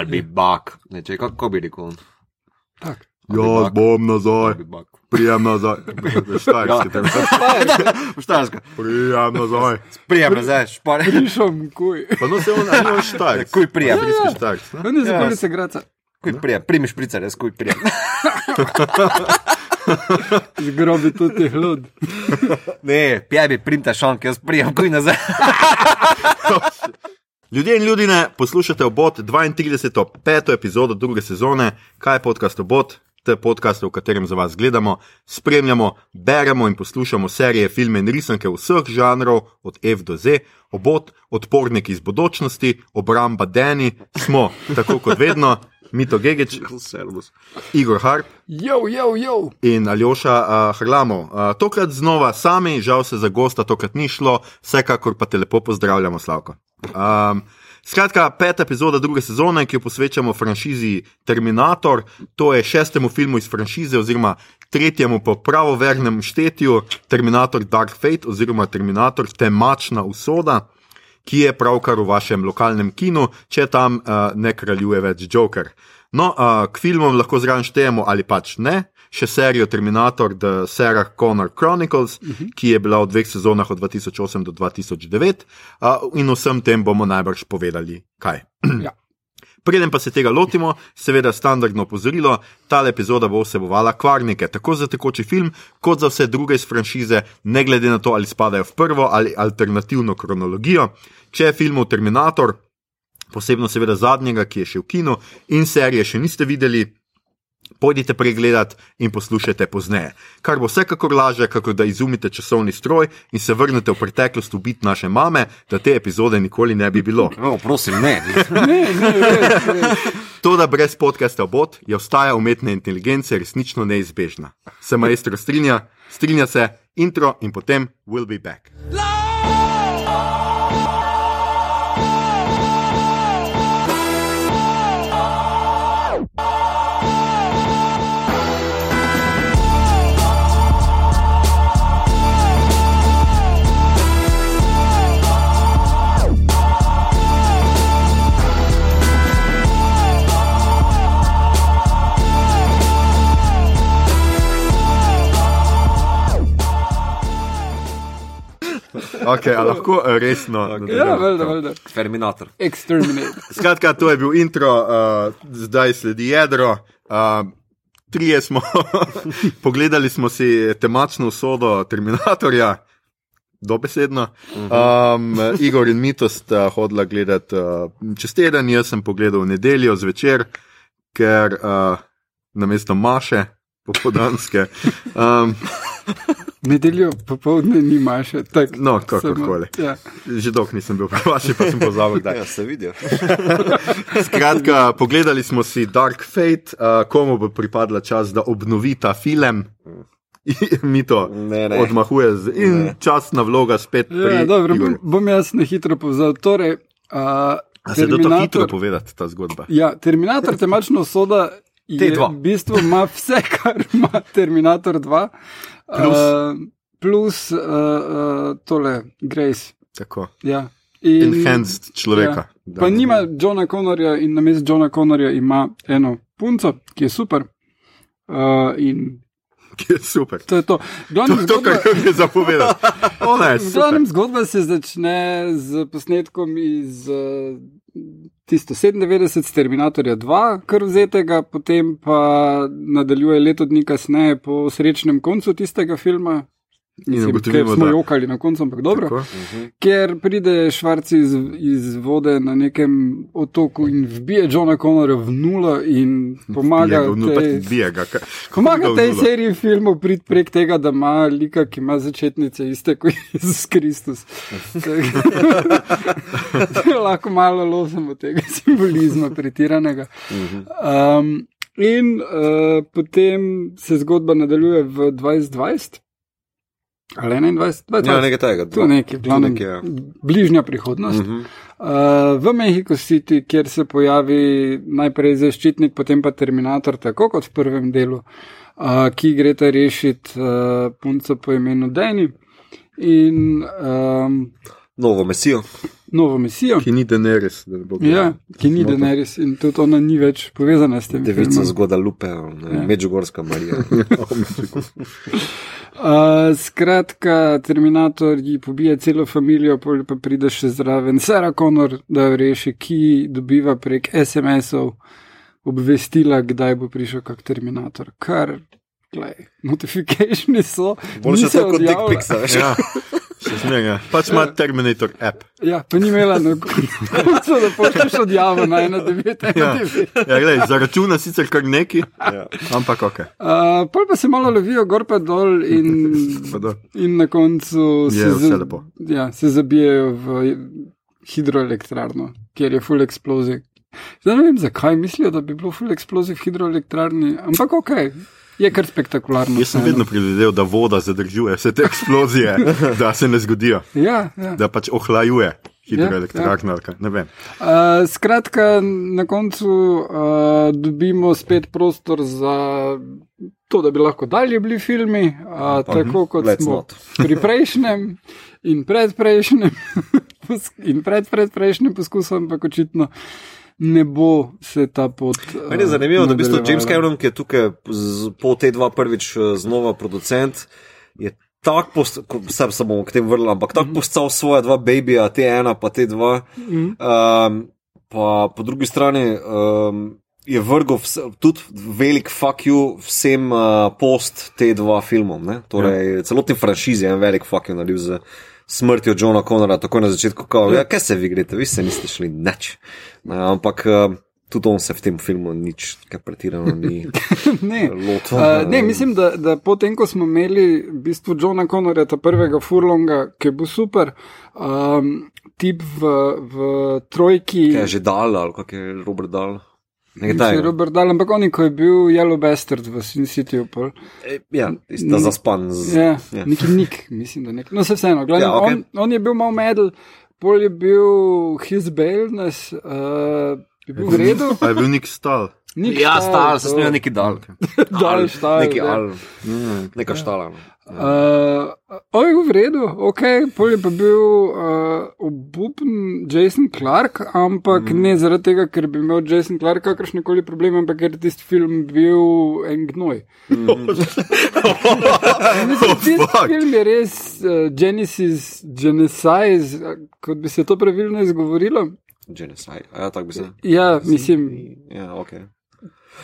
I'll be back. Ne, če, kako bi rekel? Tak. Jaz bom nazaj, prijem nazaj. Štajerski, Ja. tam Štajerska. prijem nazaj. Prijem nazaj, špar. Pišem, kuj. Pa no se on, ali on štajerski. Kuj prijem. Bliski štajerski, ne? On je za Ja. okolice Graca. Kuj prijem. Primi špricer, jaz kuj prijem. Zgrobi tudi hlod. Ne, pjavi primta šank, jaz prijem kuj nazaj. Ljudje in ljudje, poslušate obot 32. peto epizodo druge sezone, kaj je podcast obot. To je podcast, v katerem za vas gledamo, spremljamo, beremo in poslušamo serije, filme in risanke vseh žanrov, od F do Z, obot, odpornik iz bodočnosti, obramba Deni, smo, tako kot vedno, Mito Gigič, Servus. Igor Harp Jo, jo, jo. in Aljoša uh, Hrlamov. Uh, tokrat znova sami, žal se za gosta tokrat ni šlo, vsekakor pa te lepo pozdravljamo, Slavko. Um, Skratka, peta epizoda druge sezone, ki jo posvečamo franšizi Terminator, to je šestemu filmu iz franšize, oziroma tretjemu po pravovernem štetju, Terminator Dark Fate, oziroma Terminator Temačna usoda, ki je pravkar v vašem lokalnem kinu, če tam uh, ne kraljuje več Joker. No, uh, k filmom lahko zraven štejemo ali pač ne. Še serijo Terminator, The Sarah Connor Chronicles, uh -huh. ki je bila v dveh sezonah od 2008 do 2009, uh, in vsem tem bomo najbrž povedali, kaj. Ja. Preden pa se tega lotimo, seveda standardno opozorilo, ta epizoda bo vsebovala kvarnike, tako za tekoči film, kot za vse druge iz franšize, ne glede na to, ali spadajo v prvo ali alternativno kronologijo. Če je filmov Terminator, posebno seveda zadnjega, ki je še v kinu, in serije še niste videli, Pojdite pregledat in poslušajte pozneje. Kar bo vsekakor lažje, kako da izumite časovni stroj in se vrnete v preteklost ubiti naše mame, da te epizode nikoli ne bi bilo. No, prosim, ne. Ne, ne, res, res. To, da brez podcasta bot, je ostaja umetna inteligenca resnično neizbežna. Se maestro strinja, strinja se, intro in potem we'll be back. Okay, a lahko eh, resno. Okay. Ja, valjda, valjda. Terminator. Exterminate. Skratka, to je bil intro, uh, zdaj sledi jedro. Uh, trije smo, pogledali smo si temačno usodo Terminatorja, dobesedno. Um, Igor in Mito sta hodila gledati uh, čez teden, jaz sem pogledal v nedeljo zvečer, ker uh, namesto Maše, popodanske. Um, Nedeljo popovdne ni maše. Tak, no, kakorkoli. Ja. Že dolgo nisem bil pri vaši, pa sem pozabil, kdaj. Ja, se vidijo. Skratka, pogledali smo si Dark Fate, uh, komu bo pripadla čas, da obnovi ta film. Mi to Ne, ne. odmahuje z, in Ne. časna vloga spet. Ja, dobro, bom, bom jaz na hitro povzel. Torej, uh, A se da to hitro povedati, ta zgodba? Ja, Terminator, temačna soda. Je, T2. v bistvu ima vse, kar ima Terminator 2, Plus. uh, plus uh, uh, tole, Grace. Tako. Ja. In, Enhanced človeka. Ja. Pa nima Johna Connorja in na mestu Johna Connorja ima eno punco, ki je super. Uh, in Ki je super. to je to. To Glavnem, je to, kar zgodba, je zapovedati. Ona je super. glavnem zgodba se začne z posnetkom iz uh, tisto 97 s Terminatorja 2, kar vzetega, potem pa nadaljuje leto dni kasneje po srečnem koncu tistega filma. Ker smo da- jokali na koncu, ampak dobro. Tako. Ker pride Švarc iz, iz vode na nekem otoku in vbije Johna Connorja v nulo in pomaga pač tej, pomaga tej seriji filmov priti prek tega, da ima lika, ki ima začetnice iste kot Jezus Kristus. Lahko malo losamo tega simbolizma pretiranega. Um, in uh, potem se zgodba nadaljuje v 2020. Ali 21, 22, Ja, nekaj tega. To je nekaj, v glavnem, nekaj, ja. bližnja prihodnost. Mhm. Uh, v Mehico City, kjer se pojavi najprej zaščitnik, potem pa Terminator, tako kot v prvem delu, uh, ki gre ta rešiti uh, punco po imenu Dani. In um, novo mesijo. Novo misijo. Ki ni Daenerys, da ne bo Ja, ki ni. Daenerys in tudi ona ni več povezana s tem. Devica filmom. z Guadalupe, Ja. Medžugorska Marija. Uh, skratka, Terminator ji pobije celo družino, pol pa pride še zraven Sarah Connor, da jo reši, ki dobiva prek SMS-ov obvestila, kdaj bo prišel kak Terminator. Kar, glej, notifikationi so. Boljše to kot dick odjavila. pics, a veš. Ja, zmeraj. ja. Pač ima Terminator app. Ja, pa ni imela na koncu, da pošlješ odjavo na 1.9. Ja, ja glej, zaračuna sicer kar neki, Ja. ampak ok. Uh, pol pa se malo lovijo gor pa dol in, Pa da. in na koncu se, lepo. ja, se zabijajo v hidroelektrarno, kjer je full eksplozij. Zdaj ne vem, zakaj mislijo, da bi bilo full eksplozij v hidroelektrarni, ampak ok, je kar spektakularno. Jaz sem vedno predvideval, da voda zadržuje vse te eksplozije, da se ne zgodijo, Ja, ja. da pač ohlajuje hidroelektrarno. Ne vem. Uh, skratka, na koncu uh, dobimo spet prostor za to, da bi lahko dalje bili filmi, uh, tako kot let's smo not. pri prejšnjem in predprejšnjem in predpredprejšnjem poskusu, ampak očitno ne bo se ta pot. Meni je zanimivo, da v bistvu. James Cameron, ki je tukaj z, po te dva prvič eh, znova producent, je tako postal, vse se bomo k tem vrnili, ampak tako postal svoja dva babyja, te ena pa te dva. Mhm. Um, pa po drugi strani um, je vrgel vse, tudi velik fuck you vsem uh, post te dva filmom. Ne? Torej, ja. celotni franšizi je en velik fuck you naredil z smrtjo Johna Connora, tako na začetku, kot ja, kaj se vi greste, vi se niste šli nič. Uh, ampak uh, tudi on se v tem filmu nič, kaj pretirano ni ne. lotil. Uh, ne, mislim, da, da potem, ko smo imeli v bistvu Johna Connorja, ta prvega furlonga, ki je bil super, um, tip v, v trojki. Kaj je že dal ali kak je Robert dal. Nekaj Mislim, tajega. Robert Dal, ampak on, je, ko je bil Yellow Bastard v Sin City. E, Ja, ista zaspan. Z, Ja, ja. neki nik, mislim, da nek. No, se vseeno, gledaj, Ja, okay. on, on je bil mal medel, pol je bil his bailness, uh, je bil v redu. A je bil nek stal? Nik Ja, Stahl, stal, se smeja neki dal. Dal, štal, Neki ja. al. Neka štala. no. Uh, on je v redu, ok, pol je pa bil uh, obupen Jason Clark, ampak mm. ne zaradi tega, ker bi imel Jason Clark kakršne koli probleme, ampak ker je tisti film bil en gnoj. Mislim, tisti fuck. film je res uh, Genesis, Genesis, kot bi se to pravilno izgovorilo. Genocide. Ja, tako bi se. Ja, mislim, Ja, ok.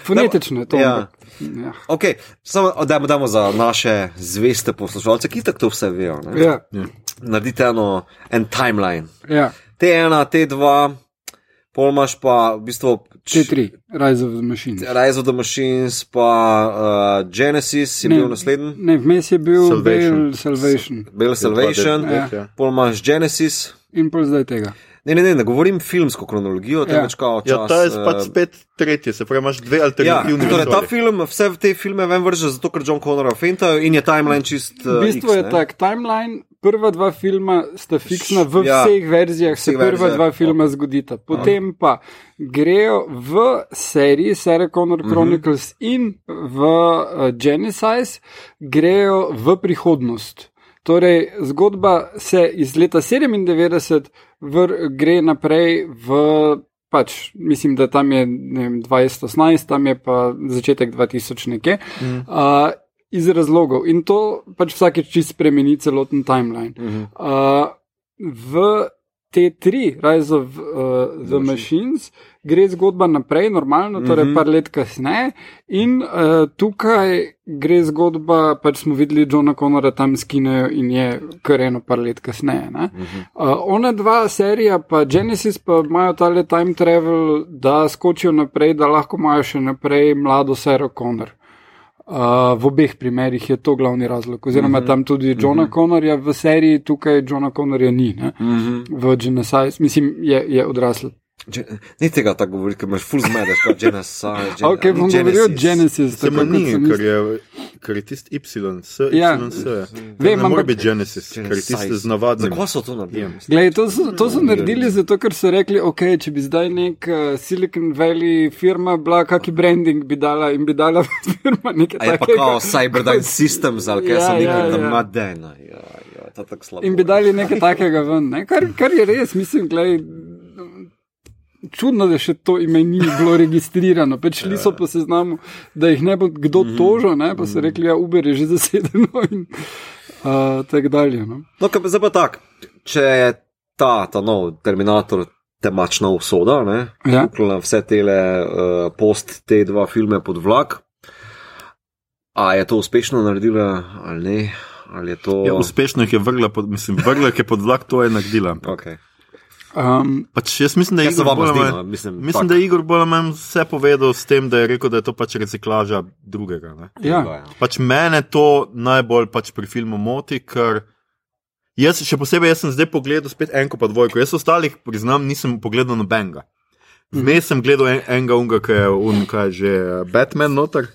Fonetično je to. Ja. Ja. Ok, samo dajmo, dajmo za naše zveste poslušalce, ki tako to vse vejo. ne. Ja, Naredite eno, en timeline. ja. Te ena, te dva, pol imaš pa v bistvu. T3, Rise of the Machines. Rise of the Machines, pa uh, Genesis je Ne. bil naslednji, Ne, vmes je bil Salvation. Bale Salvation. Bell Salvation, Ja. Ja. pol imaš Genesis. In pol zdaj tega. Ne, ne, ne, ne govorim filmsko kronologijo, temveč kao čas. Ja, ta je eh, pač spet tretje, se pravi, imaš dve Ja, alternativni torej ta film, vse te filme ven vrže, zato ker John Connor fentajo in je timeline čist. V Uh, bistvu X, je tak timeline, prva dva filma sta fiksna v Ja, vseh verzijah, se prva verzijah. dva filma zgodita. Potem pa grejo v seriji Sarah Connor Mhm. Chronicles in v uh, Genesis, grejo v prihodnost. Torej, zgodba se iz leta 97 vr, gre naprej v. Pač, mislim, da tam je vem, 2018, tam je pa začetek 2000 nekje. Mm. Uh, iz razlogov. In to pač vsakeč čist spremeni celoten timeline. Mhm. Uh, v T3, Rise of uh, the Machines, gre zgodba naprej, normalno, torej Mhm. par let kasneje, in uh, tukaj gre zgodba, pač smo videli Johna Connora tam skinejo in je kar eno par let kasneje. ne. Uh, ona dva serija, pa Genesis, pa imajo tale time travel, da skočijo naprej, da lahko imajo še naprej mlado Sarah Connor. Uh, v obeh primerih je to glavni razlog, oziroma tam tudi Johna uh -huh. Connorja v seriji, tukaj Johna Connorja ni, ne? Mhm. v Genesis, mislim, je, je odrasel. Ni tega tako govoriti, ker imaš full zmedeš, kot Genesis. Gen Ok, bom govoril o Genesis, Se tako ma kot ni, sem ker je, ker je tisti Y, S, Ja. Y, S. Vem, ne more ampak- biti Genesis, ker je tisti z navadnim. Zakaj so to naredili? Glej, to, so, to so naredili zato, ker so rekli, ok, če bi zdaj nek uh, Silicon Valley firma bila, kaki branding bi dala in bi dala firma nekaj A je pa takega. kao Cyberdyne Systems ali kaj Ja, so ja, neki ja. madena. Ja, ja. to tako slabo. in bi dali nekaj takega ven. Ne? Kar, kar je res, mislim, glej, čudno, da še to ime ni bilo registrirano. Pač šli so po seznamu, da jih ne bo kdo tožil, ne? pa so rekli, da ja, Uber je že zasedeno in uh, tako dalje. No? No, kaj pa zdaj pa tako, če je ta, ta nov Terminator temačna usoda, ne, Ja. vključno vse tele uh, post te dva filme pod vlak, a je to uspešno naredila ali ne, ali je to. Ja, uspešno jih je vrgla, pod, mislim, vrgla je pod vlak, to je naredila. okay. Um, Pač jaz mislim, da je Igor bolj ali zdi? manj- No? Mislim, Mislim, da je Igor bolj ali manj vse povedal s tem, da je rekel, da je to pač reciklaža drugega. Ne? ja. Pač mene to najbolj pač pri filmu moti, ker jaz, še posebej, jaz sem zdaj pogledal spet enko pa dvojko. Jaz ostalih, priznam, nisem pogledal nobenega. Vmes sem gledal en, enega unga, ki je un, kaj že Batman noter.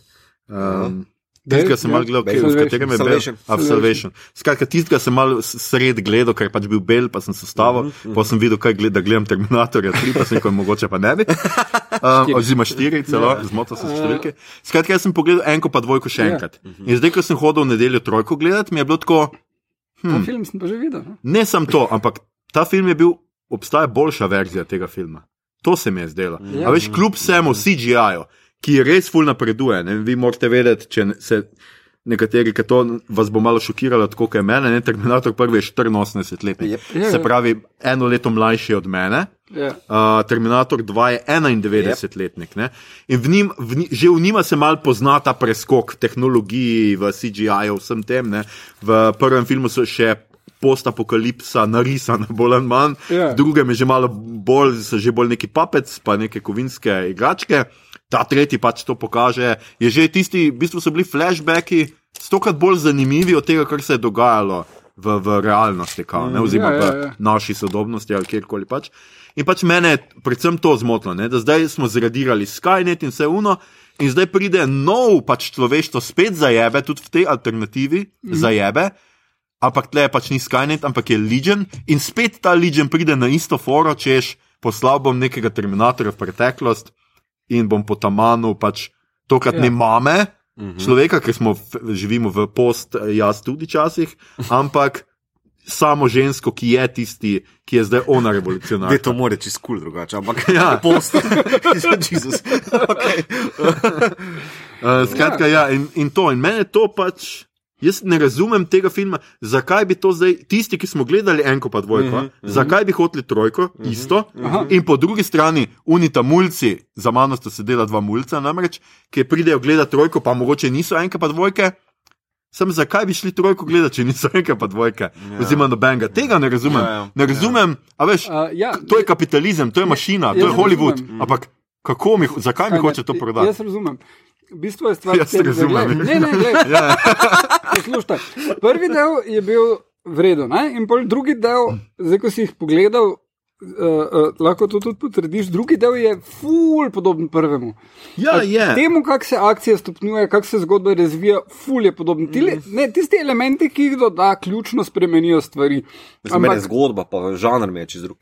Um, Tistega sem Ja, malo gledal, Salvation. v katerem je bil. Observation. Skratka, tistega sem malo sred gledal, ker je pač bil bel, pa sem se stavil, pa sem videl, kaj gleda, da gledam Terminatorja 3, pa sem rekel, mogoče pa ne bi. Um, oziroma 4, celo, zmotil sem se številke. Skratka, jaz sem pogledal enko pa dvojko še Ja. enkrat. In zdaj, ko sem hodil v nedeljo trojko gledati, mi je bilo tako, Ta film sem pa že videl. no. ne samo to, ampak ta film je bil, obstaja boljša verzija tega filma. To se mi je zdelo. Ja. A veš, kljub vsemu CGI-ju, ki res ful napreduje, ne, vi morate vedeti, če se nekateri, ki to vas bo malo šokiralo, tako kot je mene, ne, Terminator prvi je 84 let. Yep. Ja, Se pravi, eno leto mlajši od mene. Ja. Uh, Terminator 2 je 91-letnik. ne. In v njim, v njim, že v njima se mal pozna ta preskok v tehnologiji, v CGI-ju, vsem tem. Ne. V prvem filmu so še postapokalipsa narisana, bolj ali manj, Ja. v drugem je že malo bolj, so že bolj neki papec, pa neke kovinske igračke. Ta tretji pač to pokaže. Je že tisti, v bistvu so bili flashbacki stokrat bolj zanimivi od tega, kar se je dogajalo v, v realnosti, kao, ne, oziroma ja, v ja, ja. naši sodobnosti ali kjerkoli pač. In pač mene je predvsem to zmotilo, ne, da zdaj smo zradirali Skynet in vse uno, in zdaj pride nov pač človeštvo spet zajebe, tudi v tej alternativi mm. zajebe. Ampak tle pač ni Skynet, ampak je Legion in spet ta Legion pride na isto foro, češ poslal bom nekega Terminatorja v preteklost in bom po tamanu pač tokrat Ja. ja. ne mame, človeka, ki smo živimo v post, jaz tudi časih, ampak samo žensko, ki je tisti, ki je zdaj ona Ne, revolucionarka. to more čez kul cool drugače, ampak Ja. post. Jezus. Okay. Uh, skratka, ja, in, in to, in mene to pač. Jaz ne razumem tega filma, zakaj bi to zdaj, tisti, ki smo gledali enko pa dvojko, uh -huh. zakaj bi hoteli trojko, uh -huh, isto. Aha. -huh. In po drugi strani, unita mulci, za mano sta sedela dva mulca, namreč, ki pridejo gledati trojko, pa mogoče niso enke pa dvojke. Sem zakaj bi šli trojko gledati, če niso enke pa dvojke, ja. oziroma nobenega. Tega ne razumem. Ja, ja. Ne razumem, a veš, Uh, ja, to je kapitalizem, to je mašina, to je Hollywood. razumem. Ampak kako mi, zakaj mi Kaj ne, hoče to prodati? Jaz razumem. V bistvu je stvar tem, da razumem. glej- Ne, ne, glej. Ja. Poslušaj, prvi del je bil vreden, ne? in pol drugi del, zdaj ko si jih pogledal, uh, uh, lahko to tudi potrdiš. Drugi del je ful podoben prvemu. Ja, je. Temu, kako se akcija stopnjuje, kako se zgodba razvija, ful je podoben. Tile, ne, tisti elementi, ki jih doda, ključno spremenijo stvari. Za mene je zgodba, pa žanr mi je čez drug.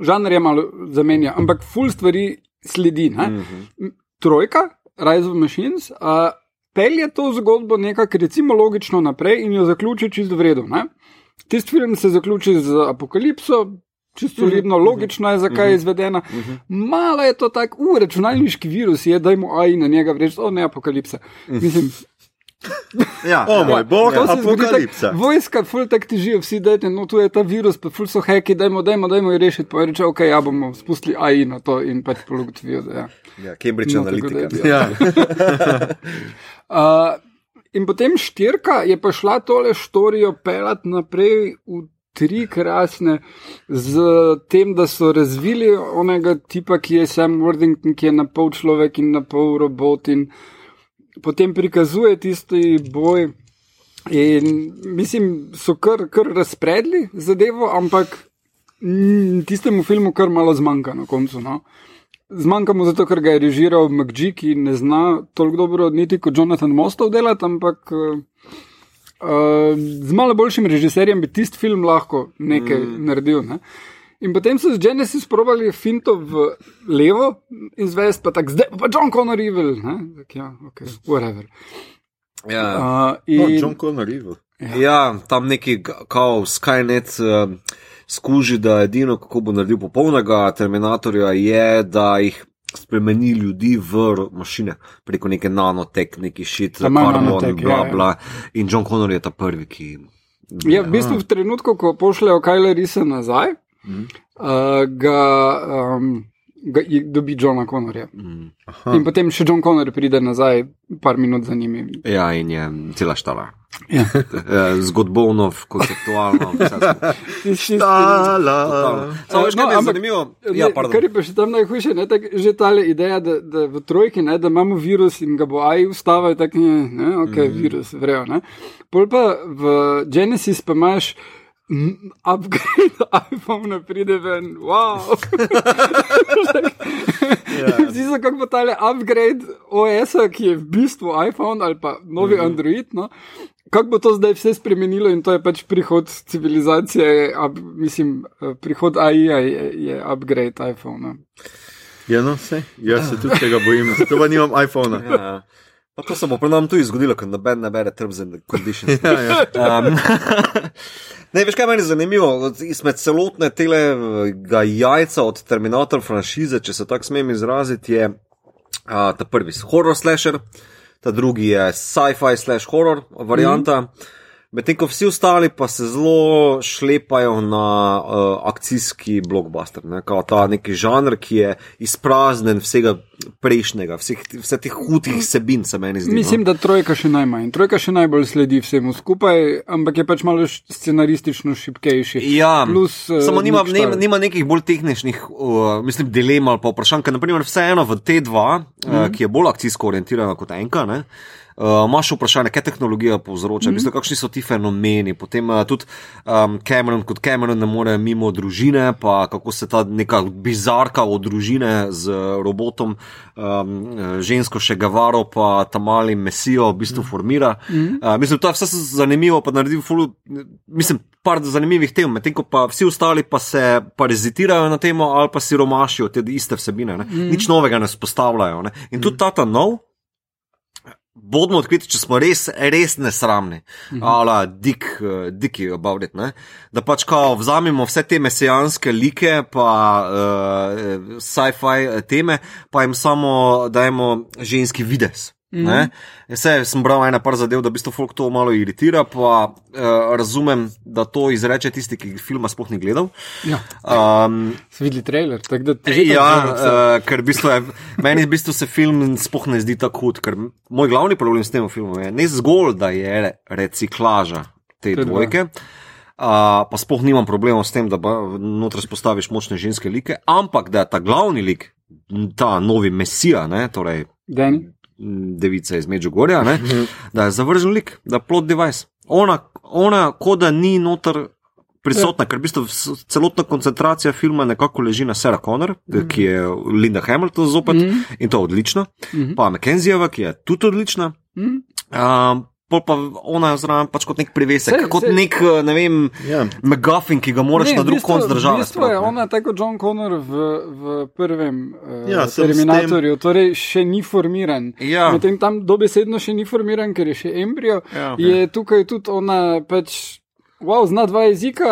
žanr je malo zamenja, ampak full stvari sledi. Mm -hmm. Trojka, Rise of Machines, uh, pelje to zgodbo nekako recimo logično naprej in jo zaključi čisto vredno. Tisti film se zaključi z apokalipso. Čisto solidno, logično je, zakaj je izvedena. Malo je to tako, uf, računalniški virus je, da jim AI na njega vreč, o ne apokalipsa. Mislim, Ja, o moj bog, tako, apokalipsa. Vojska, ful tak težijo, vsi dajte, no tu je ta virus, pa ful so heki, dajmo, dajmo, dajmo jo rešiti. Pa je reče, ok, ja bomo spustili AI na to in pač pologotovijo, da ja. Ja, Cambridge No, Analytica. da Ja. Uh, in potem štirka je pa šla tole štorijo pelati naprej v tri krasne, z tem, da so razvili onega tipa, ki je Sam Worthington, ki je na pol človek in na pol robot in potem prikazuje tisti boj. In mislim, so kar, kar razpredli zadevo, ampak mm, tistemu filmu kar malo zmanjka na koncu. No. Zmanjka mu zato, ker ga je režiral McGee, ki ne zna toliko dobro niti kot Jonathan Mostov delati, ampak uh, uh, z malo boljšim režiserjem bi tisti film lahko nekaj mm. naredil. Ne. In potem so z Genesis probali finto v levo in zvest, pa tako zdaj pa John Connor Evil. Ne? Tak, ja, ok, whatever. Ja. Uh, No, in, John Connor Evil. Ja, tam neki kao Skynet uh, skuži, da edino, kako bo naredil popolnega Terminatorja, je, da jih spremeni ljudi v mašine preko neke nanotek, neki šit, karbon, bla, ja, ja. bla. In John Connor je ta prvi, ki. Ja, v bistvu v trenutku, ko pošljejo Kajla Risa nazaj, Uh, ga, um, ga je- dobi Johna Connorja. Mm. Aha. In potem še John Connor pride nazaj, par minut za njimi. Ja, in je cela štala. Ja. Eh, Zgodbovno, konceptualno, vse skupaj. Tisti- Tala. Samo veš, No, je ampak- zanimivo? Ne, Ja, pardon. kar je pa še tam najhujše, ne, tak, že ta ideja, da, da v trojki, ne, da imamo virus in ga bo AI ustavil, tako je, ne, ok, mm. virus, vrejo. Ne. Pol pa v Genesis pa imaš upgrade iPhone, pride ven, wow. Ja. Zdi se, kako bo tale upgrade OS-a, ki je v bistvu iPhone ali pa novi mm -hmm. Android. No? Kako bo to zdaj vse spremenilo in to je pač prihod civilizacije, ab, mislim, eh, prihod AI-ja je, je upgrade iPhone. Ja, no, vse. Jaz se tudi tega bojim, zato pa nimam iPhona. Ja. Pa to se bo pri nam tudi zgodilo, ker noben ne bere terms and conditions. Ja, ja. Um, ne, veš, kaj meni je zanimivo? Izmed celotne tega jajca od Terminator franšize, če se tako smem izraziti, je a, ta prvi horror slasher, ta drugi je sci-fi slash horror varianta. Mm -hmm. Medtem ko vsi ostali pa se zelo šlepajo na uh, akcijski blockbuster, ne? kao ta neki žanr, ki je izpraznjen vsega prejšnjega, vseh, vse teh hudih sebin, se meni zdi. Mislim, no? da trojka še najmanj. Trojka še najbolj sledi vsemu skupaj, ampak je pač malo scenaristično šipkejši. Ja, Plus, eh, samo nima, nima, nima nekih bolj tehničnih, uh, mislim, dilem ali pa vprašanj, ker naprimer vseeno v T2, mm. -hmm. uh, ki je bolj akcijsko orientirana kot enka, ne, Uh, Máš vprašanje, kaj tehnologija povzroča, mm -hmm. kakšni so ti fenomeni. Potem uh, tudi um, Cameron, kot Cameron, ne more mimo družine, pa kako se ta neka bizarka od družine z robotom, um, žensko še Gavaro, pa tam mali mesijo v bistvu formira. Mm -hmm. uh, mislim, to je vse zanimivo, pa naredi ful, mislim, par zanimivih tem, medtem ko pa vsi ostali pa se parazitirajo na temo ali pa siromašijo te iste vsebine. Mm -hmm. Nič novega ne spostavljajo. Ne? In tudi ta ta nov. Bodimo odkriti, če smo res, res nesramni, -hmm. ali dik, uh, diki about it, ne? da pač kao vzamemo vse te mesijanske like, pa uh, sci-fi teme, pa jim samo dajemo ženski videz. Mm -hmm. Vse sem bral ena par zadev, da v bistvu folk to malo iritira, pa uh, razumem, da to izreče tisti, ki filma sploh ni gledal. Ja. Um, Si videli trailer, tako da te že Ja, uh, ker v bistvu je, meni v bistvu se film sploh ne zdi tako hud, ker moj glavni problem s tem filmom je ne zgolj, da je reciklaža te Te dvojke. Uh, pa sploh nimam problemov s tem, da noter spostaviš močne ženske like, ampak da je ta glavni lik, ta novi mesija, ne, torej Dani. Devica iz Međugorja, ne, da je zavržen lik, da je plot device. Ona, ona kot da ni noter prisotna, ker v bistvu celotna koncentracija filma nekako leži na Sarah Connor, mm. ki je Linda Hamilton zopet mm. in to odlično, mm. pa McKenzieva, ki je tudi odlična. Hm? Um, Pol pa ona zraven pač kot nek privesek, Saj- kot saj- nek, eh, ne vem, Ja. McGuffin, ki ga moraš Ne, na drug konc države. V bistvu je ona tako kot John Connor v, v prvem uh, Ja, Terminatorju, torej še ni formiran. Ja. Medtem tam dobesedno še ni formiran, ker je še embrio. Ja. Je tukaj tudi ona pač. Wow, zna dva jezika,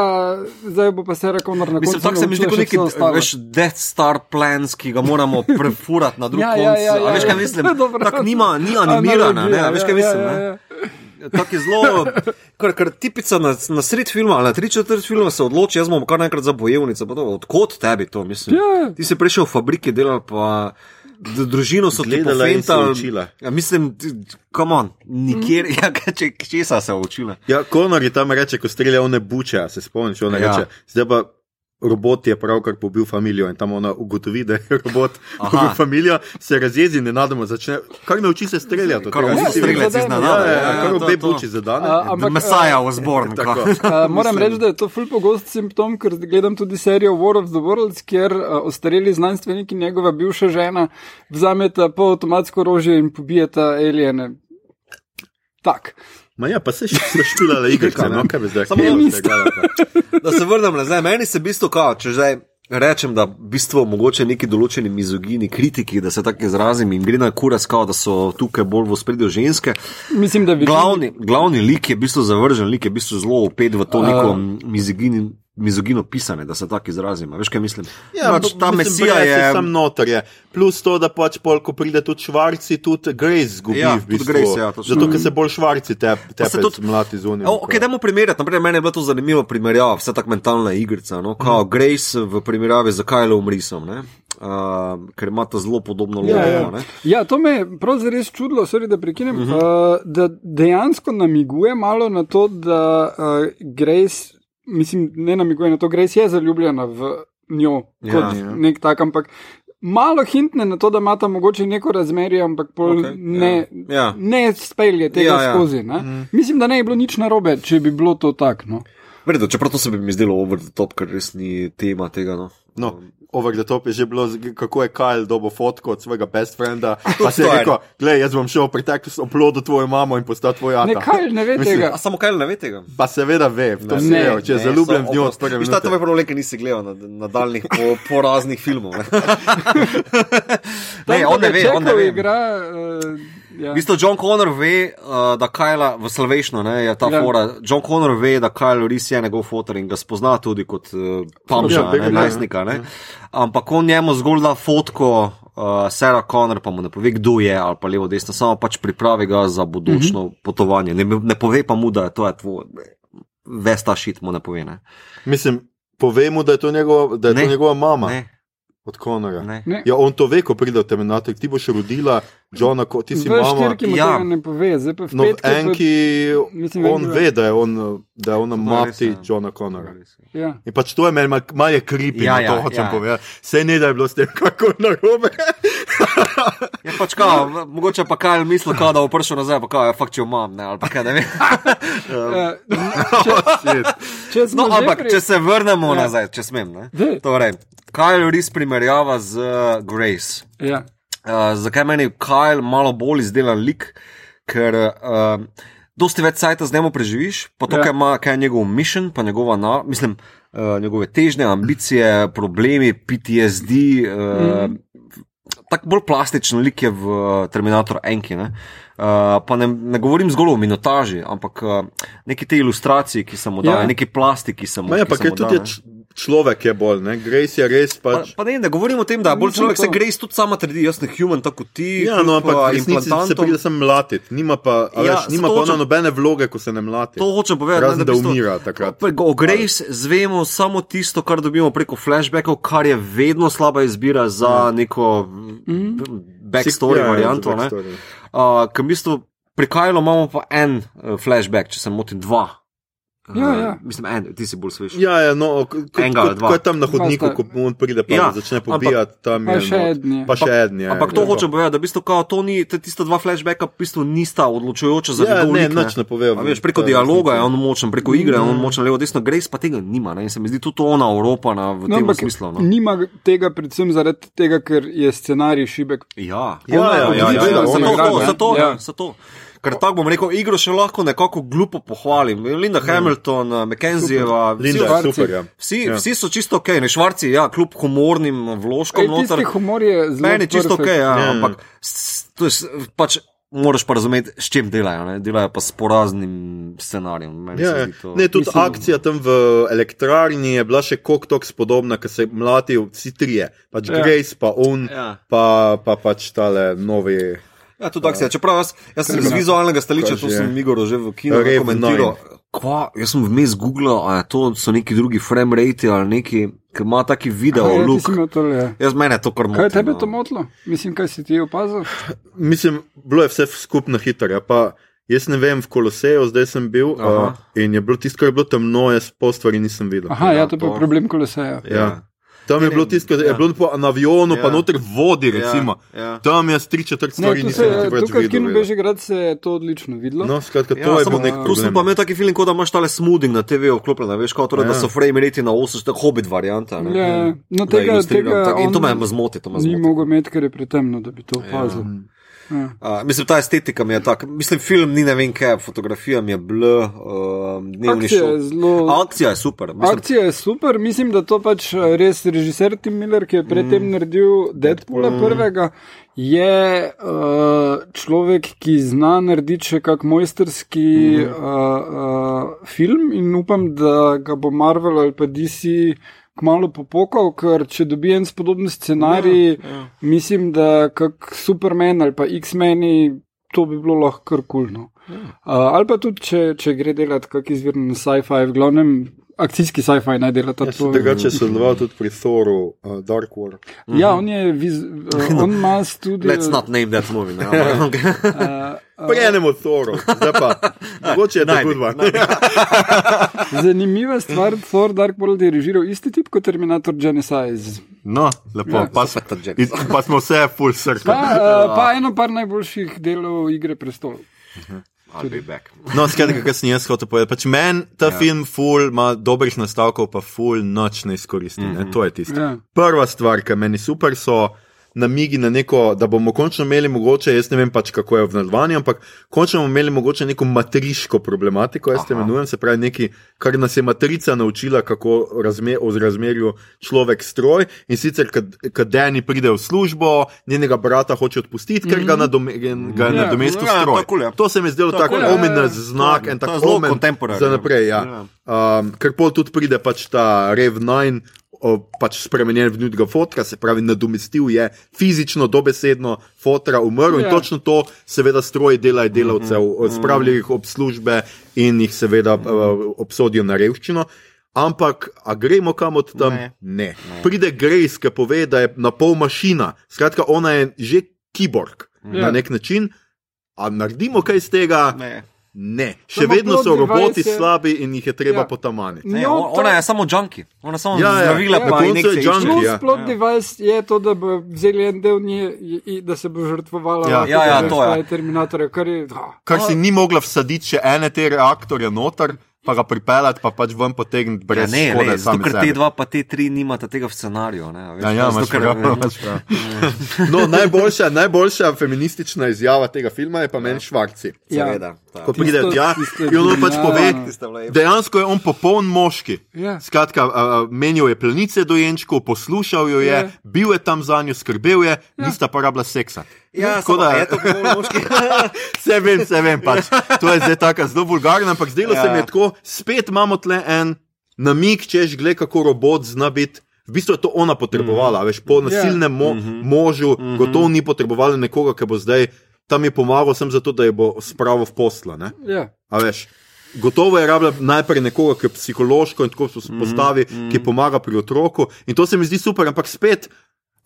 zdaj bo pa Sarah Connor na koncu. Mislim, tako se mi zdi kot neki veš, Death Star plans, ki ga moramo prefurati na drug Ja, konc. ja, ja, A ja, veš, kaj ja. mislim? Dobro. Tako nima, ni animirana, ne, Analogija, a veš, ja, kaj mislim. ja, ne. ja, ja. Tako je zelo, kar, kar tipica na, na sred filma ali na tri četrt filma se odloči, jaz bom kar naenkrat za bojevnico. pa to, Odkot tebi to, mislim? Ja. Ti si prišel v fabriki delal, pa družino so ti Gledala in se učila. Ja, mislim, come on, nikjer, Mhm. ja, če, česa se je učila. Ja, Konor je tam reče, ko strelja one buče, se spomniš, ona Ja. ja. reče, zdaj pa robot je pravkar pobil familijo in tam ona ugotovi, da je robot pobil familijo, se razjezi in nenadoma začne, kar nauči se streljati. Kar iznenada. Ja, ja, ja, kar to- obe buči zadane. A, ampak, Mesaja Osborne. Tako. Uh, moram reči, da je to ful pogost simptom, ker gledam tudi serijo War of the Worlds, kjer uh, ostareli znanstveniki in njegova bivša žena vzameta polavtomatsko orožje in pobijeta alijene. Tak. Ma ja, pa se še špilala igrica, ne. no kaj bi zdaj Samo hvala isto. tega, pa. Da se vrnem nazaj, meni se v bistvu kao, če zdaj rečem, da v bistvu mogoče neki določeni mizogini, kritiki, da se tako izrazim, jim gre na kuras, kao, da so tukaj bolj v spredju ženske. Mislim, da večina- glavni, glavni lik je v bistvu zavržen, lik je v bistvu zelo upet v to neko mizogini. Mizogino pisane, da se tako izrazim. Veš, kaj mislim? pač ta mesija je. Sam noter je. Plus to, da pač pol, ko pride tudi švarci, tudi Grace zgubi Ja, v tudi bistvu. Grace, ja, točno. Zato, ker se bolj švarci te, te se tudi- mlati zunaj. O, ok, dajmo primerjati. Naprej, meni je bila to zanimiva primerjava, vse tako mentalna igrica. No? Kao Mhm. Grace v primerjavi z Kajlom Risom, ne? uh, ker imata zelo podobno Ja, logo. ja. ne. ja, to me je pravzaprav res čudilo, sorry, da prekinem, uh. -huh. uh, da dejansko namiguje malo na to, da uh, Grace, mislim, ne namiguje na to, Grace je zaljubljena v njo Ja, kot ja. nek tak, ampak malo hintne na to, da imata mogoče neko razmerje, ampak okay, ne, ja. Ja. ne spelje tega Ja, ja. skozi. Ne? Mhm. Mislim, da ne bi bilo nič narobe, če bi bilo to tako. No. Verjetno, čeprav to se bi mi zdelo over the top, ker res ni tema tega. No. No, over the top je že bilo, kako je Kajl dobil fotko od svojega best frienda. Pa si je to rekel, gledaj, jaz bom šel v preteklost, oplodil tvojo mamo in postal tvoj ata. Ne, kaj ne ve Mislim, tega. A samo Kajl ne ve tega? Pa seveda ve, to Ne, si ve, če je zaljubljen v njo. oprosti. prve Viš, ta minute. je problem, ker nisi gledal nadaljnih po, poraznih filmov. Ne, ne on ne ve, on ne ve. Igra, uh, ja. V bistvu John Connor ve, uh, da Kajla v Salvationu ne, je ta Ja. ja. fora. John Connor ve, da Kajl res je njegov fotor in ga spozna tudi kot uh, pamča, Ja, ne, ja. najstnika. Ne. Ampak on njemu zgolj da fotko. Uh, Sarah Connor pa mu ne pove, kdo je, ali pa levo, desno, samo pač pripravi ga za bodočno uh -huh. potovanje. Ne, ne pove pa mu, da je to je tvoj, ves ta šit mu ne pove. Ne. Mislim, povej mu, da je to njegova, da je to Ne. njegova mama Ne, od Konora. ne. Ja, on to ve, ko pride v Terminator. Ti boš rodila Johna, ko ti si mama. štirki mu Ja. ne pove, zdaj pa v No, enki mislim, on ve, da je, on, da je ona je res, mati ja. Johna Connora. Ja. In pač to je meni mal- malo je kripi, Ja, ja, ja, to hočem ja. povedati. Sej ne, da je bilo s tem kako narobe. Je pač kao, v- mogoče pa kaj misli, kao, da bo prišel nazaj, pa kao, ja, fakt, če imam, ne, ali pa kaj ne vem. Eh, če, če smo No, ampak, pri- če se vrnemo Ja. ja. nazaj, če smem. Ne? Torej, Kyle res primerjava z uh, Grace. Ja. Uh, zakaj meni Kyle malo bolj izdelan lik? Ker uh, dosti več sajta z njim preživiš, pa to, Ja. kaj, ima, kaj je njegov mission, pa njegova, na, mislim, uh, njegove težnje, ambicije, problemi, PTSD. Uh, mm. Tako bolj plastičen lik je v uh, Terminator Enki. Ne? Uh, pa ne, ne govorim zgolj o minotaži, ampak uh, neki te ilustracije, ki sem mu dal, Ja. neki plastiki, ki sem mu No, ja, pa tudi dal, je č- človek je bolj, ne? Grace je res Pa, pač. pa ne, ne govorim o tem, da bolj človek, se to- Grace tudi sama trdi, jaz sem human, tako kot ti. Ja, no, ampak resnici se pride sem mlatit, nima pa, Ja, veš, nima pa ona hočem- nobene vloge, ko se ne mlati. To hočem povedati, Razen ne, da v bistvu- umira takrat. Pa O Grace zvemo samo tisto, kar dobimo preko flashbackov, kar je vedno slaba izbira za neko mm. backstory Ja, ja, varianto. ne. backstory. Uh, Ker v bistvu pri Kajlu imamo pa en uh, flashback, če se motim, dva. Ja, ja. Mislim, en, ti si bolj svež. Ja, ja, no, Enega dva. ko je tam na hodniku, ko on pride, pa Ja, ja, začne pobijati, tam je. še eden je. Pa še en je. Ampak to ja. hočem povedati, da v bistvu kao, to ni, tista dva flashbacka v bistvu nista odločujoča za Ja, ne, nič ne povejo. A Veš, preko Ja, dialoga je on močen, preko igre je on močen, levo, desno, Grace pa tega nima. Ne? In se mi zdi tudi ona Evropana v No, tem smislu. No? nima tega predvsem zaradi tega, ker je scenarij šibek. Ja, Ja, Ona ja, ja, ja, odlična ja, zato, on je nagrada, to, ne? zato, Ja. ja. zato. Ker tako bom rekel, igro še lahko nekako glupo pohvalim. Linda Hamilton, McKenzieva, vsi, Linda je Švarci. super, ja. vsi, Ja. vsi so čisto ok, ne švarci, ja, kljub humornim vložkom Ej, noter. Humor je zelo. Meni je čisto ok, perfekt. ja, Ja. ampak s- to je pač. Moraš pa razumeti, s čim delajo. Ne? Delajo pa s poraznim scenarijem. Ja, ja. to- Ne, tudi Mislim- akcija tam v elektrarni je bila še koliko tok spodobna, ker se mlatijo vsi trije. Pač Ja. Grace, pa on, Ja. pa, pa pač tale novi. Ja, tudi akcija. Čeprav jaz, jaz sem iz Ja. vizualnega stališča, Kaj to sem? Igor že v kinu Rev komentiral. Kva, jaz sem vmes googlal, a to so neki drugi frame rate ali neki, ki ima taki video, ja, imel tole, ja. Jaz mene to kar moti. Kaj tebe no. to motilo? Mislim, kaj si ti opazil? Mislim, bilo je vse skupno hitro. Ja, pa jaz ne vem, v Koloseju zdaj sem bil Aha. uh, in je bilo tisto, kar je bilo temno, jaz pol stvari nisem videl. Aha, ja, Ja, to je pa to- problem koleseja. Ja. Tam je bilo tisto, kar je ja. bilo po, na avionu, ja. pa Ja. noter vodi, recimo. Ja, ja. Tam jaz tri četrt stvari nisem več tukaj v kinu videl. Bežigrad se je to odlično videlo. No, skratka, to Ja, je samo, nek problem. pa imel taki film, kot da imaš tale smoothing na TV vklopljen, veš, kot torej, Ja. da so frame rate na 8, tako hobit varianta. ne. Ja, no tega, tega tako. In to me zmoti, to me Ni zmoti. mogel imeti, ker je pretemno, da bi to opazil. Ja. Ja. Uh, mislim, ta estetika mi je taka. Mislim, film ni ne vem kaj, fotografija mi je bl, uh, dnevni Akcija šov. je zelo. Akcija je super. Mislim, Akcija je super, mislim, da to pač eh, res režiser Tim Miller, ki je predtem mm. naredil Deadpoola mm. prvega, je uh, človek, ki zna narediti še kak mojsterski mm. uh, uh, film in upam, da ga bo Marvel ali pa DC kmalo popokal, ker če dobi en spodoben scenarij, ja, ja. mislim, da kak Superman ali pa X-meni, to bi bilo lahko kar kulno. Ja. Uh, ali pa tudi, če, če gre delati kak izvirni sci-fi, v glavnem akcijski sci-fi naj delata Jaz to. sem drugače sodeloval tudi pri Thoru, uh, Dark War. Ja, on je, viz, uh, on ima studio. Let's not name that movie. Ne? ampak- Uh, Pri enem od Thorov, zdaj pa. Mogoče je hudba. zanimiva stvar, Thor Dark World je režiral isti tip kot Terminator Genesis. No, lepo, Ja. pa, ta in- pa smo vse full Pa, circle. uh, pa eno par najboljših delov igre prestolov. I'll be back. No, skratka, kar sem jaz hotel povedati. Pač meni ta ja. film full ima dobrih nastavkov, pa full noč ne izkoristi. Mm -hmm. To je tisto. Ja. Prva stvar, ki meni super so. Namigi na neko, da bomo končno imeli mogoče, jaz ne vem pač kako je v nadaljevanju, ampak končno bomo imeli mogoče neko matriško problematiko, jaz te imenujem, se pravi nekaj, kar nas je matrica naučila, kako razme, o razmerju človek stroj. In sicer, kad Dani pride v službo, njenega brata hoče odpustiti, ker ga, nadome, ga je Ja, nadomestil ja, stroj. tako. To se mi je zdelo Tako tako ja, ja. znak, en To je tak zelo omen contemporary, za naprej. Ja. ja. Um, ker pol tudi pride pač ta Rev 9. Pač spremenjen v njega fotka, se pravi, nadomestil je fizično, dobesedno fotra, umrl Ja. in točno to, seveda, stroji delajo delavcev, mm -hmm. spravljajo jih ob službe in jih seveda uh, obsodijo na revščino. Ampak, a gremo kam od tam? Ne. ne. ne. Pride Grace, ki pove, da je na pol mašina, skratka, ona je že kiborg Ja. na nek način. A naredimo kaj iz tega? Ne. Ne, še Samo vedno so roboti device je- slabi in jih je treba Ja. potamaniti. Ne, No, on, to- ona je samo junkie, ona samo Ja, ja. zdravila, Ja, pa je išče. junkie. Plus ja. plot Ja. device je to, da bo vzeli en del nje in da se bo žrtvovala. Ja. Ja, ja, to je. svoje Terminatorje, kar je. ah. Kar si ni mogla vsaditi še ene te reaktorje noter, pa ga pripeljati, pa pač ven potegniti Ja, brez ne, škode. ne, zato ker te dva pa te tri nimata tega v scenariju. Ne, a veš, Ja, ja, zato imaš ker- prav, imaš prav. No, najboljša, najboljša feministična izjava tega filma je pa meni Švarci. Ja. Seveda. Ko Tisto- pride tja in on pač pove, dejansko je on popoln moški. Ja. Skratka, a, menil je plenice dojenčkov, poslušal jo je, Ja. bil je tam za njo, skrbel je, nista pa rabila seksa. Ja, Tako samo, da- je to moški. Vse vem, vse vem, pač. to je zdaj tako zelo vulgarno, ampak zdelo ja. se Ja. mi je tako, spet imamo tle en namig, češ gled, kako robot zna biti. V bistvu je to ona potrebovala, mm. veš, po nasilnem mo mm -hmm. možu, mm -hmm. gotovo ni potrebovala nekoga, ki bo zdaj tam je pomagal, sem zato, da je bo spravil v posla. Ne? Ja. A veš, gotovo je rabila najprej nekoga, ki je psihološko in tako postavi, mm -hmm. ki pomaga pri otroku. In to se mi zdi super, ampak spet.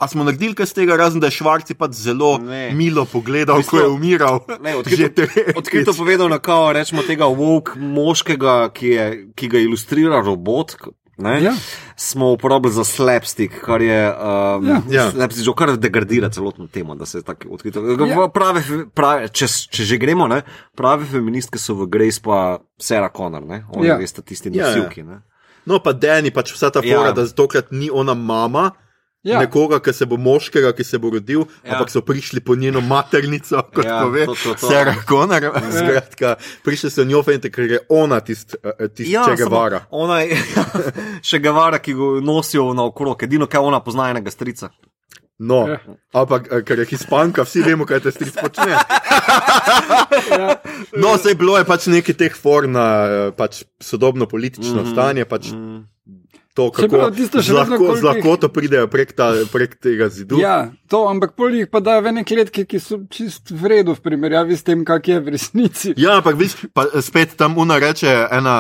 A smo naredili kaj z tega, razen da je Švarci pač zelo Ne. milo pogledal, Bistvo- ko je umiral. Ne, odkrito, odkrito povedano, kao rečemo tega woke moškega, ki, je, ki ga ilustrira robot. Ne, Ja. Smo uporabili za slapstick, kar je um, Ja. Ja. slapstick, že kar degradira celotno temo, odkrito. Ja. Ja. Prave, prave, če, če že gremo, ne, prave feministke so v Grace pa Sarah Connor, ne, oni Ja. ja. veste tisti Ja, ja. nosilki. Ne. No, pa Dani, pač vsa ta fora, Ja. da tokrat ni ona mama. Ja. Ja. Nekoga, ki se bo moškega, ki se bo rodil, ja. Ja. ampak so prišli po njeno maternico, kot ja, Ja, pove to, to, to. Sarah Connor. Skratka, prišli so njo fente, ker je ona tisti tist ja, Če Guevara. samo Ona je še Gavara, ki ga nosijo naokrog, edino kaj ona pozna enega strica. No, Ja. ampak eh, ker je hispanka, vsi vemo, kaj te stric počne. Ja. No, sej bilo je pač nekaj teh for na eh, pač sodobno politično mm -hmm. stanje. Pač To, kako Čeprav tisto z lahko, koliko z lahkoto pridejo prek, ta, prek tega zidu. ja, to, ampak pol jih pa dajo v ene kletke, ki so čist v redu v primerjavi s tem, kak je v resnici. Ja, ampak viš, pa spet tam una reče ena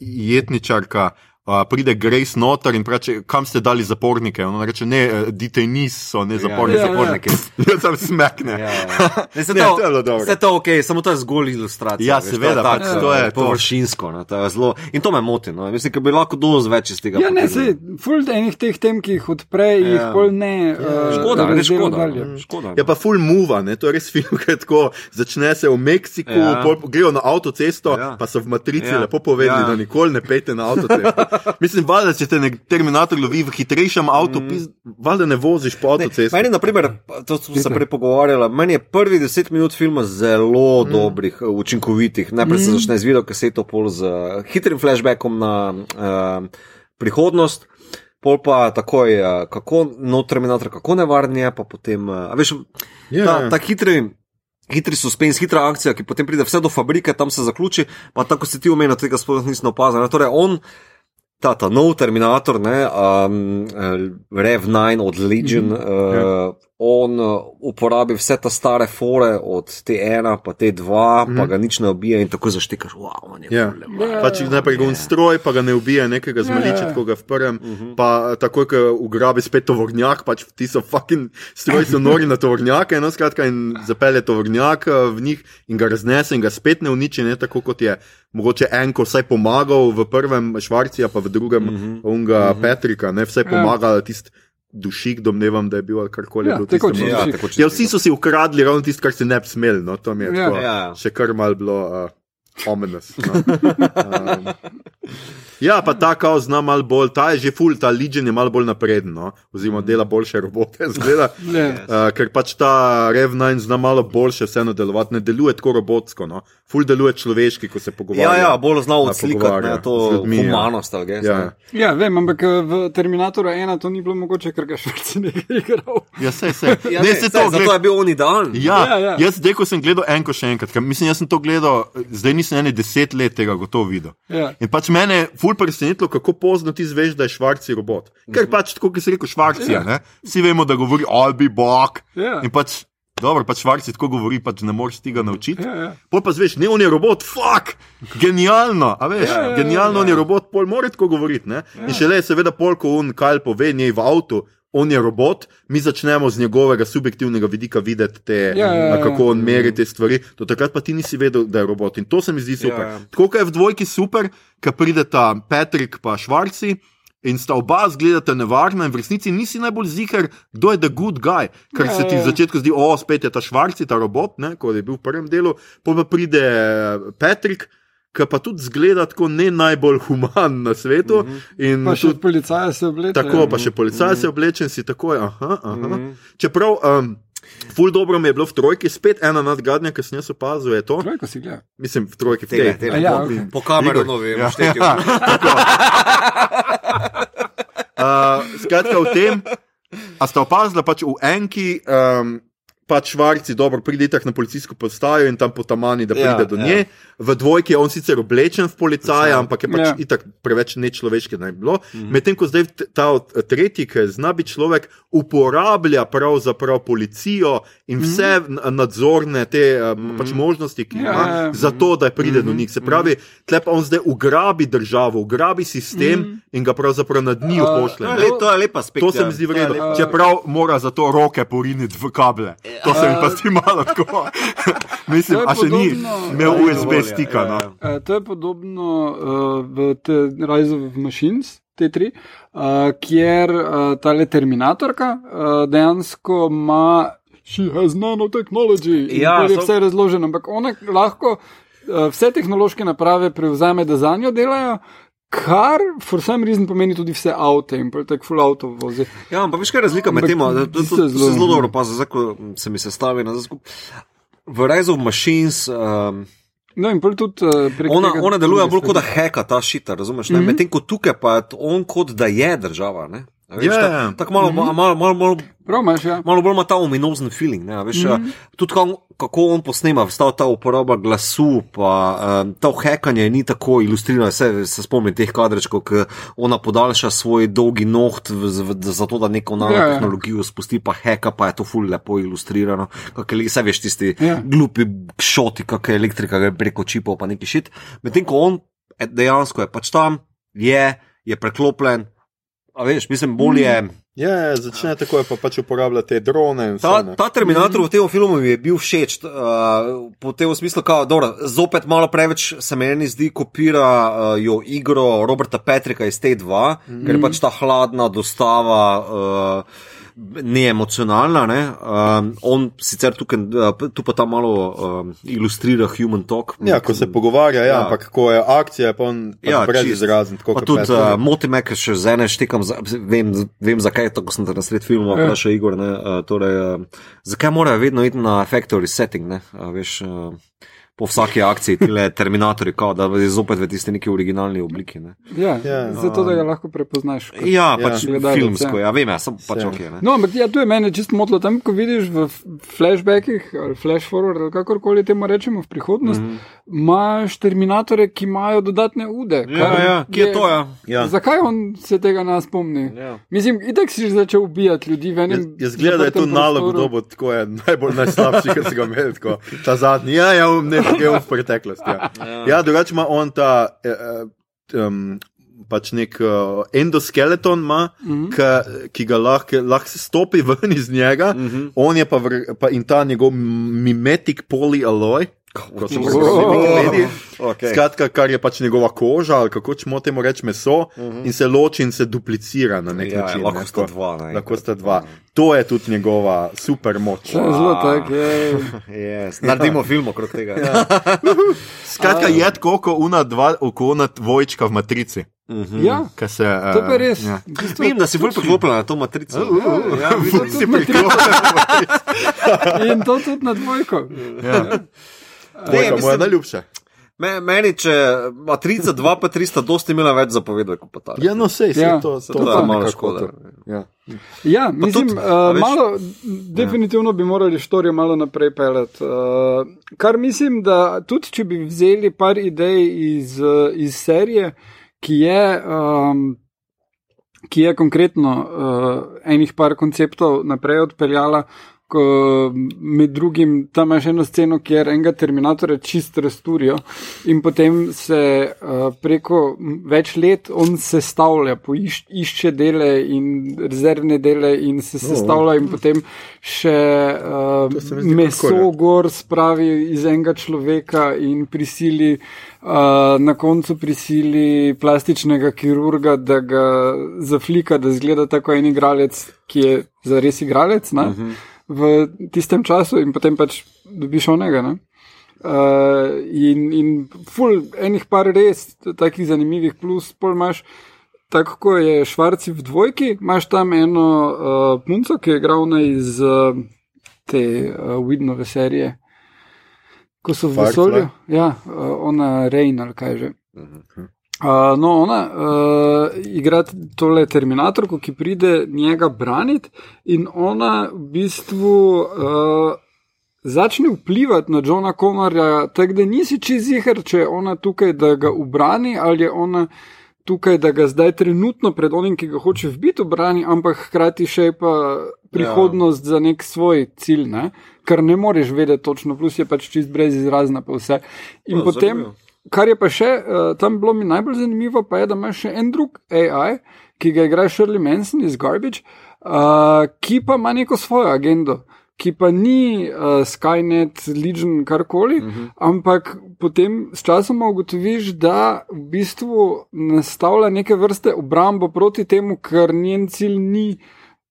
jetničarka. Uh, pride Grace noter in reče, kam ste dali zapornike? Ona reče, ne, eh, detainees so, ne zaporniki. ja, ja. zaporniki. Ja, tam smekne. Ja, ja. Ne, se Ne, to, to je bilo dobro. Vse to ok, samo to je zgolj ilustracija. Ja, veš, seveda, to je, pač tak, to je eh, to. površinsko. No, to je zelo, in to me moti. No. Mislim, da bi lahko dosti več iz tega. Ja, ne, sej, ful enih teh tem, ki jih odpre, jih Ja. pol ne. eh, Škoda, ne škoda. dalje. škoda Ja, pa full move, ne? to je res film, ki tako začne se v Meksiku, Ja. ja. grejo na avtocesto, Ja. ja. pa so v Matrici Ja. ja. lepo povedali, Ja. ja. da nikoli ne pejte na avtocesto. Mislim, valjda, če te nek terminator lovi v hitrejšem avtu, mm. valjda ne voziš po avtocesti. Meni, naprimer, to smo se prej pogovarjali, meni je prvi deset minut filma zelo mm. dobrih, učinkovitih. Najprej mm. se začne z video kaseto, pol z uh, hitrim flashbackom na uh, prihodnost. Pol pa takoj, uh, kako no, terminator, kako nevaren je, pa potem, uh, veš, Ja, ta, ta hitri. Hitri suspens, hitra akcija, ki potem pride vse do fabrike, tam se zaključi, pa tako si ti omenil, tega sploh nisem opazil. Torej, on, ta, ta nov Terminator, ne, um, Rev 9 od Legion, mm -hmm. uh, on uh, uporabi vse te stare fore od T1 pa T2, mm -hmm. pa ga nič ne ubije in tako zaštekaš, wow, on je Ja. yeah. Pač najprej gon stroj, pa ga ne ubije, nekega zmaliči, tako ga v prvem, uh -huh. pa takoj, ko ugrabi spet tovornjak, pač ti so fucking stroji so nori na tovornjake, no skratka, in zapelje tovornjak eh, v njih in ga raznese in ga spet ne uniči, ne tako kot je mogoče enko vsaj pomagal v prvem Švarcija, pa v drugem uh -huh. unga uh -huh. Petrika, ne vsaj pomagal tist. Dušik, domnevam, da je bil ali karkoli. Ja, tistem- dušik. Ja, Ja, vsi so si ukradli ravno tisto, kar si ne bi smeli. No, to mi je Ja. tako, Ja. še kar mal bilo uh, ominous. No. Um, ja, pa ta kao zna malo bolj, ta je že full, ta Legion je malo bolj napreden, no? oziroma dela boljše robote, zgleda. Ne. Uh, ker pač ta Rev 9 zna malo boljše vseeno delovati, ne deluje tako robotsko, no? full deluje človeški, ko se pogovarja. Ja, ja, bolj znal A, odslikati ne, to ljudmi, ja. humanost. ali gest, Ja. ne. Ja, vem, ampak eh, v Terminatoru 1 to ni bilo mogoče, ker ga švrci ne igral. Ja, sej, sej. Ja, ne, ne, se saj, to, zato gled, je bil on idealen. Ja, Ja, ja. jaz zdaj, ko sem gledal enko še enkrat, ker mislim, jaz sem to gledal, zdaj nisem ene deset let tega gotovo videl. Ja. In pač mene je ful presenetilo, kako pozno ti zveš, da je švarci robot. Ker pač tako, ki si rekel, švarci, Ja. ja. vsi vemo, da govori, be back. Ja. In pač, dobro, pač švarci tako govori, pač ne moreš tega naučiti. Ja, ja. Pol pa zveš, ne, on je robot, fuck, genialno, a veš, Ja, ja, ja, genialno, ja. on je robot, pol mora tako govoriti. Ne? In šele seveda, pol, ko on kaj pove, njej v avtu. On je robot, mi začnemo z njegovega subjektivnega vidika videti, te, Ja, ja, ja. kako on meri te stvari. Do takrat pa ti nisi vedel, da je robot. In to se mi zdi super. Ja, ja. Tako kot je v dvojki super, ker prideta Patrick pa Švarci. In sta oba zgledata nevarna, in v resnici nisi najbolj ziger, kdo je the good guy. Ker Ja, se ti ja. v začetku zdi, o, spet je ta švarci, ta robot, ne, kot je bil v prvem delu, pa pa pride Patrick, ki pa tudi zgleda tako ne najbolj human na svetu. In Pa še tudi, policaja se obleče. tako, pa še policaj se oblečen, si takoj. Aha, aha. Čeprav. Um, Ful dobro mi je bilo v trojki, spet ena nadgradnja, ki sem jaz opazil, je to. Trojko si gleda. Mislim, v trojki, v Tele, tej. tele, A ja, po, okej. po kameru novi, Ja. štetju. Uh, skratka, v tem, a ste opazili, pač v enki, um, pač švarci dobro pride tak na policijsko postajo in tam potamani, da pride Ja, do ja. nje. V dvojki je on sicer oblečen v policaja, ampak je pač Ja. itak preveč nečloveški naj bi bilo. Medtem ko zdaj ta tretji, ki zna biti človek, uporablja pravzaprav policijo in vse n- nadzorne te um, pač možnosti, ki jih Ja, ima, ja, ja. zato da pride do njih. Se pravi, tle pa on zdaj ugrabi državo, ugrabi sistem in ga pravzaprav nad njih A, pošlje. To le- To je lepa spet. To se mi zdi vredno. Čeprav mora za to roke poriniti v kable. To se mi pa zdi malo tako. Mislim, To je a še ni podobno- imel USB stika. No. to je podobno uh, v te Rise of Machines, te tri, uh, kjer uh, tale Terminatorka uh, dejansko ima. She has nanotechnology. In Ja, je so- vse razloženo, ampak ona lahko uh, vse tehnološke naprave prevzame, da za njo delajo. Kar, for some reason, pomeni tudi vse avto in tako full auto vozi. Ja, ampak veš, kaj je razlika med tem? To, to, to, to zelo- se zelo dobro pazi, zdaj, se mi sestavi na zaskup. V Rise of Machines. Um, No, in tudi uh, prek Ona, ona deluje bolj kot da heka ta šita, razumeš? Mm -hmm. Medtem ko tukaj pa on kot da je država. Ne? Veš, Ja, ta-. Tako malo, Mhm. malo, malo, malo, malo, Prav imaš, ja. malo bolj ima ta ominozen feeling. Ne? Veš, mm. Tudi kako, kako on posnema, vstav ta uporaba glasu, pa um, to hekanje ni tako ilustrirano. Se, se spomnim teh kadrčkov, ki ona podaljša svoj dolgi noht zato, da neko Ja, ja. nanotehnologijo spusti, pa heka, pa je to ful lepo ilustrirano. Vse veš, tisti Ja. glupi šoti, kakšna elektrika gre preko čipov, pa neki šit. Medtem ko on e, dejansko je pač tam, je, je preklopljen. A veš, mislim, bolje. Mm. Ja, ja, začne tako, pa pač uporabljati te drone. vse, Ta, ta Terminator v tem filmu mi je bil všeč, uh, po tem smislu, da dobro, zopet malo preveč se meni zdi, kopira uh, jo igro Roberta Petrika iz T2, mm. ker je pač ta hladna dostava. Uh, neemocionalna. Ne? Um, on sicer tukaj, uh, tu pa ta malo um, ilustrira human talk. Ja, ko se pogovarja, ja, Ja. ampak ko je akcija, pa on Ja, brez izrazen. tako Pa kot tudi uh, moti me, ker še z ene štekam, za, vem, vem zakaj, tako sem te na sred filma Ja. vprašal, Igor. Ne, uh, torej, uh, zakaj morajo vedno iti na factory setting, ne, uh, veš, uh, po vsaki akciji, tile terminatorji, kao, da je zopet v tisti neki originalni obliki. Ne. Ja, Ja. zato, da ga lahko prepoznaš. kot- Ja, Ja. pač Gledalec, filmsko, ja. ja, vem, ja, sem pač Ja. ok. Ne. No, ampak ja, tu je meni čisto motlo. Tam, ko vidiš v flashbackih ali flash forward, ali kakorkoli temu rečemo v prihodnost, Mhm. imaš mm. terminatorje, ki imajo dodatne ude. Ja, kar ja, kje je to? Ja? Ja. Zakaj on se tega ne spomni? Ja. Mislim, itek si že začel ubijati ljudi v enem. Jaz- Jaz gledam, da je to nalog, kdo bo tako je najbolj najslabši, kar si ga imel. Tako. Ta zadnji, ja, ja, ne, ne, v preteklosti. Ja, ja drugače ima on ta. eh, Um, Pač nek uh, endoskeleton ima, mm. -hmm. ki ga lahko lah se stopi ven iz njega, mm -hmm. on je pa, vr, pa in ta njegov mimetic polyalloy, kot so Oh. rekli. Okay. Skratka, kar je pač njegova koža, ali kako ćemo temu reči meso, uh -huh. in se loči in se duplicira na nek Mhm. Ja, način. lahko ne, sta tako. dva. ne. Lahko sta dva. To je tudi njegova super moč. Je Zelo tak, je. Yes. Naredimo film okrog tega. Ja. Skratka, je tako, kot una, dva, kot una dvojčka v matrici. Ja, Ka se, uh, to pa je res. Ja. V bistvu- Vem, da si bolj priklopljen na to matrico. Ja, vidim. Si priklopljen. In to tudi na dvojko. Ja. Dvojka, mislim- moja najljubša. Me, meni, če matrica 2 pa 3 sta dosti imela več zapovedati kot pa ta. Ja, no, sej, sej, Ja, to, to to, je to malo nekako škoda. to. Ja. Ja, mislim, tudi, uh, veš- malo, definitivno bi morali štorijo malo naprej peljati. Uh, kar mislim, da tudi če bi vzeli par idej iz, uh, iz serije, ki je, um, ki je konkretno uh, enih par konceptov naprej odpeljala. Ko, med drugim tam imaš eno sceno, kjer enega terminatorja čist resturijo in potem se uh, preko več let on sestavlja, poiš, išče dele in rezervne dele in se sestavlja in potem še uh, meso gor spravi iz enega človeka in prisili, uh, na koncu prisili plastičnega kirurga, da ga zaflika, da zgleda tako en igralec, ki je zares igralec. Uh -huh. V tistem času, in potem pač dobiš onega. Ne? Uh, in, in ful, enih par res takih zanimivih, plus pol imaš, tako kot je Švarci v dvojki, imaš tam eno uh, punco, ki je igrala iz uh, te uh, Widnove serije, ko so v Firefly? vesolju. Ja, uh, ona Rein ali kaj že. Uh, no, ona uh, igra tole Terminatorko, ki pride njega braniti, in ona v bistvu uh, začne vplivati na Johna Connorja, tako da nisi čizihar, če je ona tukaj, da ga ubrani, ali je ona tukaj, da ga zdaj trenutno pred onim, ki ga hoče vbiti, obrani, ampak hkrati še pa prihodnost ja. za nek svoj cilj, ne? kar ne moreš vedeti točno, plus je pač čist brez izrazna pa vse. In Ja, potem. zanimivo. Kar je pa še uh, tam bilo mi najbolj zanimivo, pa je, da imaš še en drug AI, ki ga igra Shirley Manson iz Garbage, uh, ki pa ima neko svojo agendo, ki pa ni uh, Skynet, Legion, karkoli, uh -huh. ampak potem s časom ugotoviš, da v bistvu nastavlja neke vrste obrambo proti temu, ker njen cilj ni.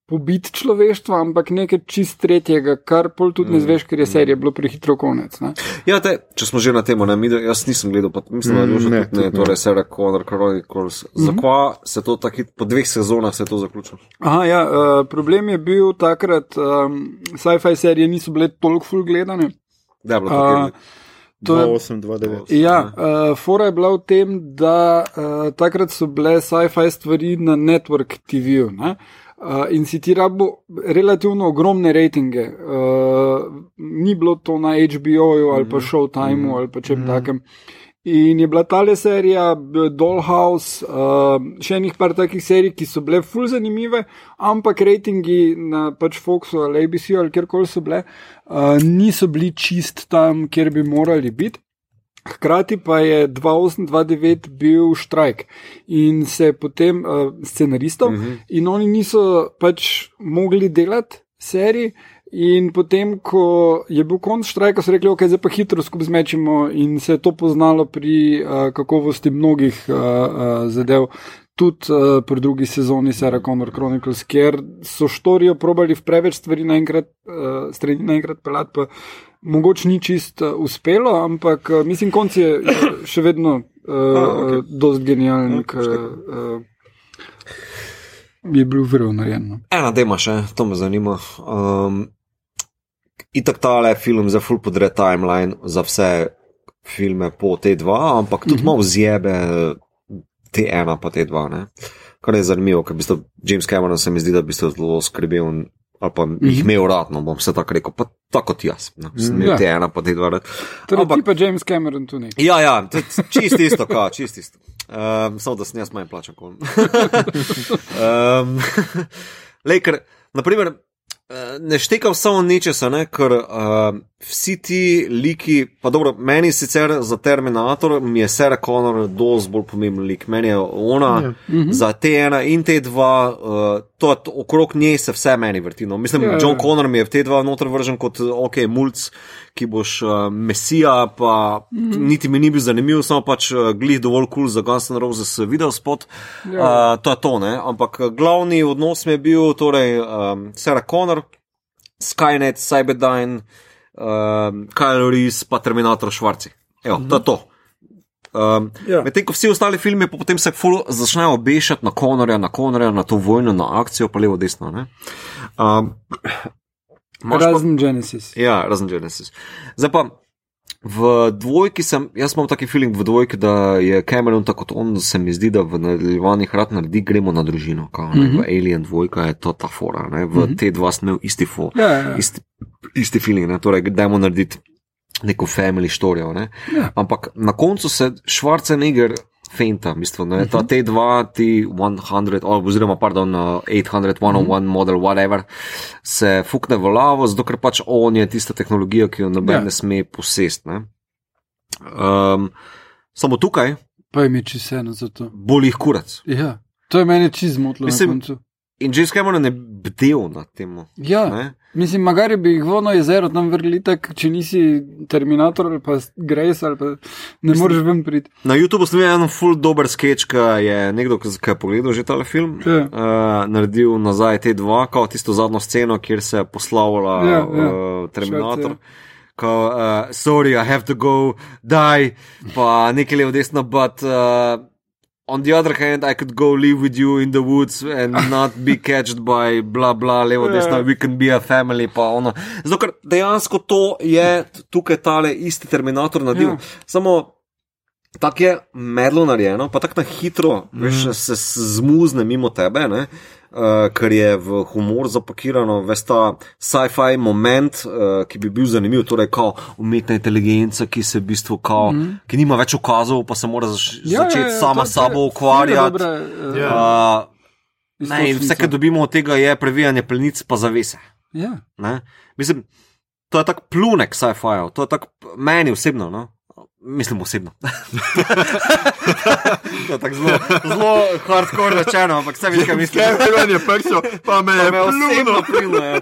Pobiti človeštva, ampak nekaj čist tretjega, kar pol tudi ne zveš, ker je serija bilo prehitro konec. Ne? Ja, te, če smo že na tem, ne, mi, jaz nisem gledal, pa mislim, da je Mm, že ne, tudi ne, tudi ne. torej Sarah Connor Chronicles. Zakaj se to tako hit- po dveh sezonah se je to zaključilo? Aha, ja, uh, problem je bil takrat, um, sci-fi serije niso bile toliko ful gledane. Da je bilo Uh, tako. to je, 8, 2, 9. ja, uh, fora je bila v tem, da uh, takrat so bile sci-fi stvari na network TV-ju. ne. Uh, in si ti rabo relativno ogromne rejtinge. Uh, ni bilo to na HBO-ju ali pa Showtimeu ali pa čem takem. In je bila ta serija, b- Dollhouse, uh, še enih par takih serij, ki so bile ful zanimive, ampak rejtingi na pač Foxu ali ABC ali kjerkoli so bile, uh, niso bili čist tam, kjer bi morali biti. Hkrati pa je 2008-2009 bil štrajk in se je potem uh, scenaristov, uh -huh. in oni niso pač mogli delati serij. In potem, ko je bil konc štrajka, so rekli, okay, zdaj pa hitro skupaj zmečemo, in se je to poznalo pri uh, kakovosti mnogih uh, uh, zadev. tudi uh, pri drugi sezoni Sarah Connor Chronicles, kjer so štorijo probali v preveč stvari naenkrat, uh, strani naenkrat pelati, pa mogoče ni čist uh, uspelo, ampak uh, mislim, konc je uh, še vedno uh, okay. dost genijalen. Uh, Je bil vrlo narejen. no. Ena, da imaš, to me zanima. Um, Itak tale film za full podre timeline za vse filme po T2, ampak tudi Mhm. malo zjebe T1 pa T2. Ne? Kar je zanimivo, ker v bistvu James Cameron se mi zdi, da bi se zelo skrbel ali pa jih imel rad, no bom se tako rekel, pa tako kot jaz. No, sem imel Ja. T1 pa T2 rad. Torej, Ampak- ti pa James Cameron tu ne. Ja, ja, to je čist isto, ka, čist isto. Um, samo da sem jaz manj plačan kot on. um, Lej, ker, naprimer, eh, ne štekam samo nečesa, ne, ker uh, vsi ti liki, pa dobro, meni sicer za Terminator mi je Sarah Connor dosti bolj pomemben lik, meni je ona Ja. yeah. za T1 in T2, uh, to, to, okrog nje se vse meni vrti. No. Mislim, Ja, yeah. ja. John Connor mi je v T2 noter vržen kot ok, mulc, ki boš uh, mesija, pa mm -hmm. niti mi ni bil zanimiv, samo pač uh, glih dovolj kul cool za Guns N' Roses video spot. Ja. Uh, to je to, ne. Ampak uh, glavni odnos mi je bil torej um, Sarah Connor, Skynet, Cyberdyne, um, Kyle Reese, pa Terminator Švarci. Evo, mm -hmm. to je to. Um, Ja. Medtem ko vsi ostali filmi pa potem se začnejo obešati na Konorja, na Konorja, na to vojno, na akcijo, pa levo, desno. ne. Um, imaš pa- Razen Genesis. Ja, razen Genesis. Zdaj pa v dvojki sem, jaz imam taki feeling v dvojki, da je Cameron tako kot on, se mi zdi, da v nadaljevanjih rad naredi, gremo na družino. Kao, ne, Mhm. V Alien dvojka je to ta fora, ne, v Mhm. T2 sem imel isti fo. Ja, ja, ja. Isti, isti feeling, ne, torej dajmo narediti neko family storijo. Ne. Ja. Ampak na koncu se Schwarzenegger fenta, mislim, ne, ta T2, T100, ali oziroma, pardon, uh, 800, 101 model, whatever, se fukne v lavo, zato ker pač on je tista tehnologija, ki jo noben Ja. ne sme posest. Ne. Um, samo tukaj Pa jim je čisto vseeno za to. boli jih kurac. Ja, to je meni čisto zmotilo Mislim-. In James Cameron je bdel nad tem. Ja, Ne? Mislim, magari bi jih vono jezero tam vrli tak, če nisi Terminator ali pa Grace ali pa ne Mislim- moreš ven priti. Na YouTubu sem videl en full dober sketch, ki je nekdo, ki je pogledal že tale film, Ja. uh, naredil nazaj te dva, kot tisto zadnjo sceno, kjer se poslavlja Ja, ja. uh, Terminator. Švarc, Ko, uh, sorry, I have to go, die, pa nekaj levo desno, but uh, on the other hand, I could go live with you in the woods and not be catched by bla bla, levo Ja. desno, we can be a family, pa ono. Zato, ker dejansko to je tukaj tale isti Terminator naredil. Ja. Samo tako je medlo narejeno, pa tako na hitro, mm. veš, se s- zmuzne mimo tebe, ne? Uh, ker je v humor zapakirano, veš ta sci-fi moment, uh, ki bi bil zanimiv, torej kao umetna inteligenca, ki se v bistvu kao, mm. ki nima več ukazov, pa se mora zaš, ja, začeti ja, sama s sabo ukvarjati. Ja. Uh, ne, in vse, kar dobimo od tega, je previjanje plenic pa zavese. Ja. Ne? Mislim, to je tak plunek sci-fi, to je tak meni osebno. No? Mislim osebno. to je tako zelo, zelo hardcore rečeno, ampak vse vidiš, kaj mislim. Cameron je prišel, pa me je osebno plunil. pljuno. ja.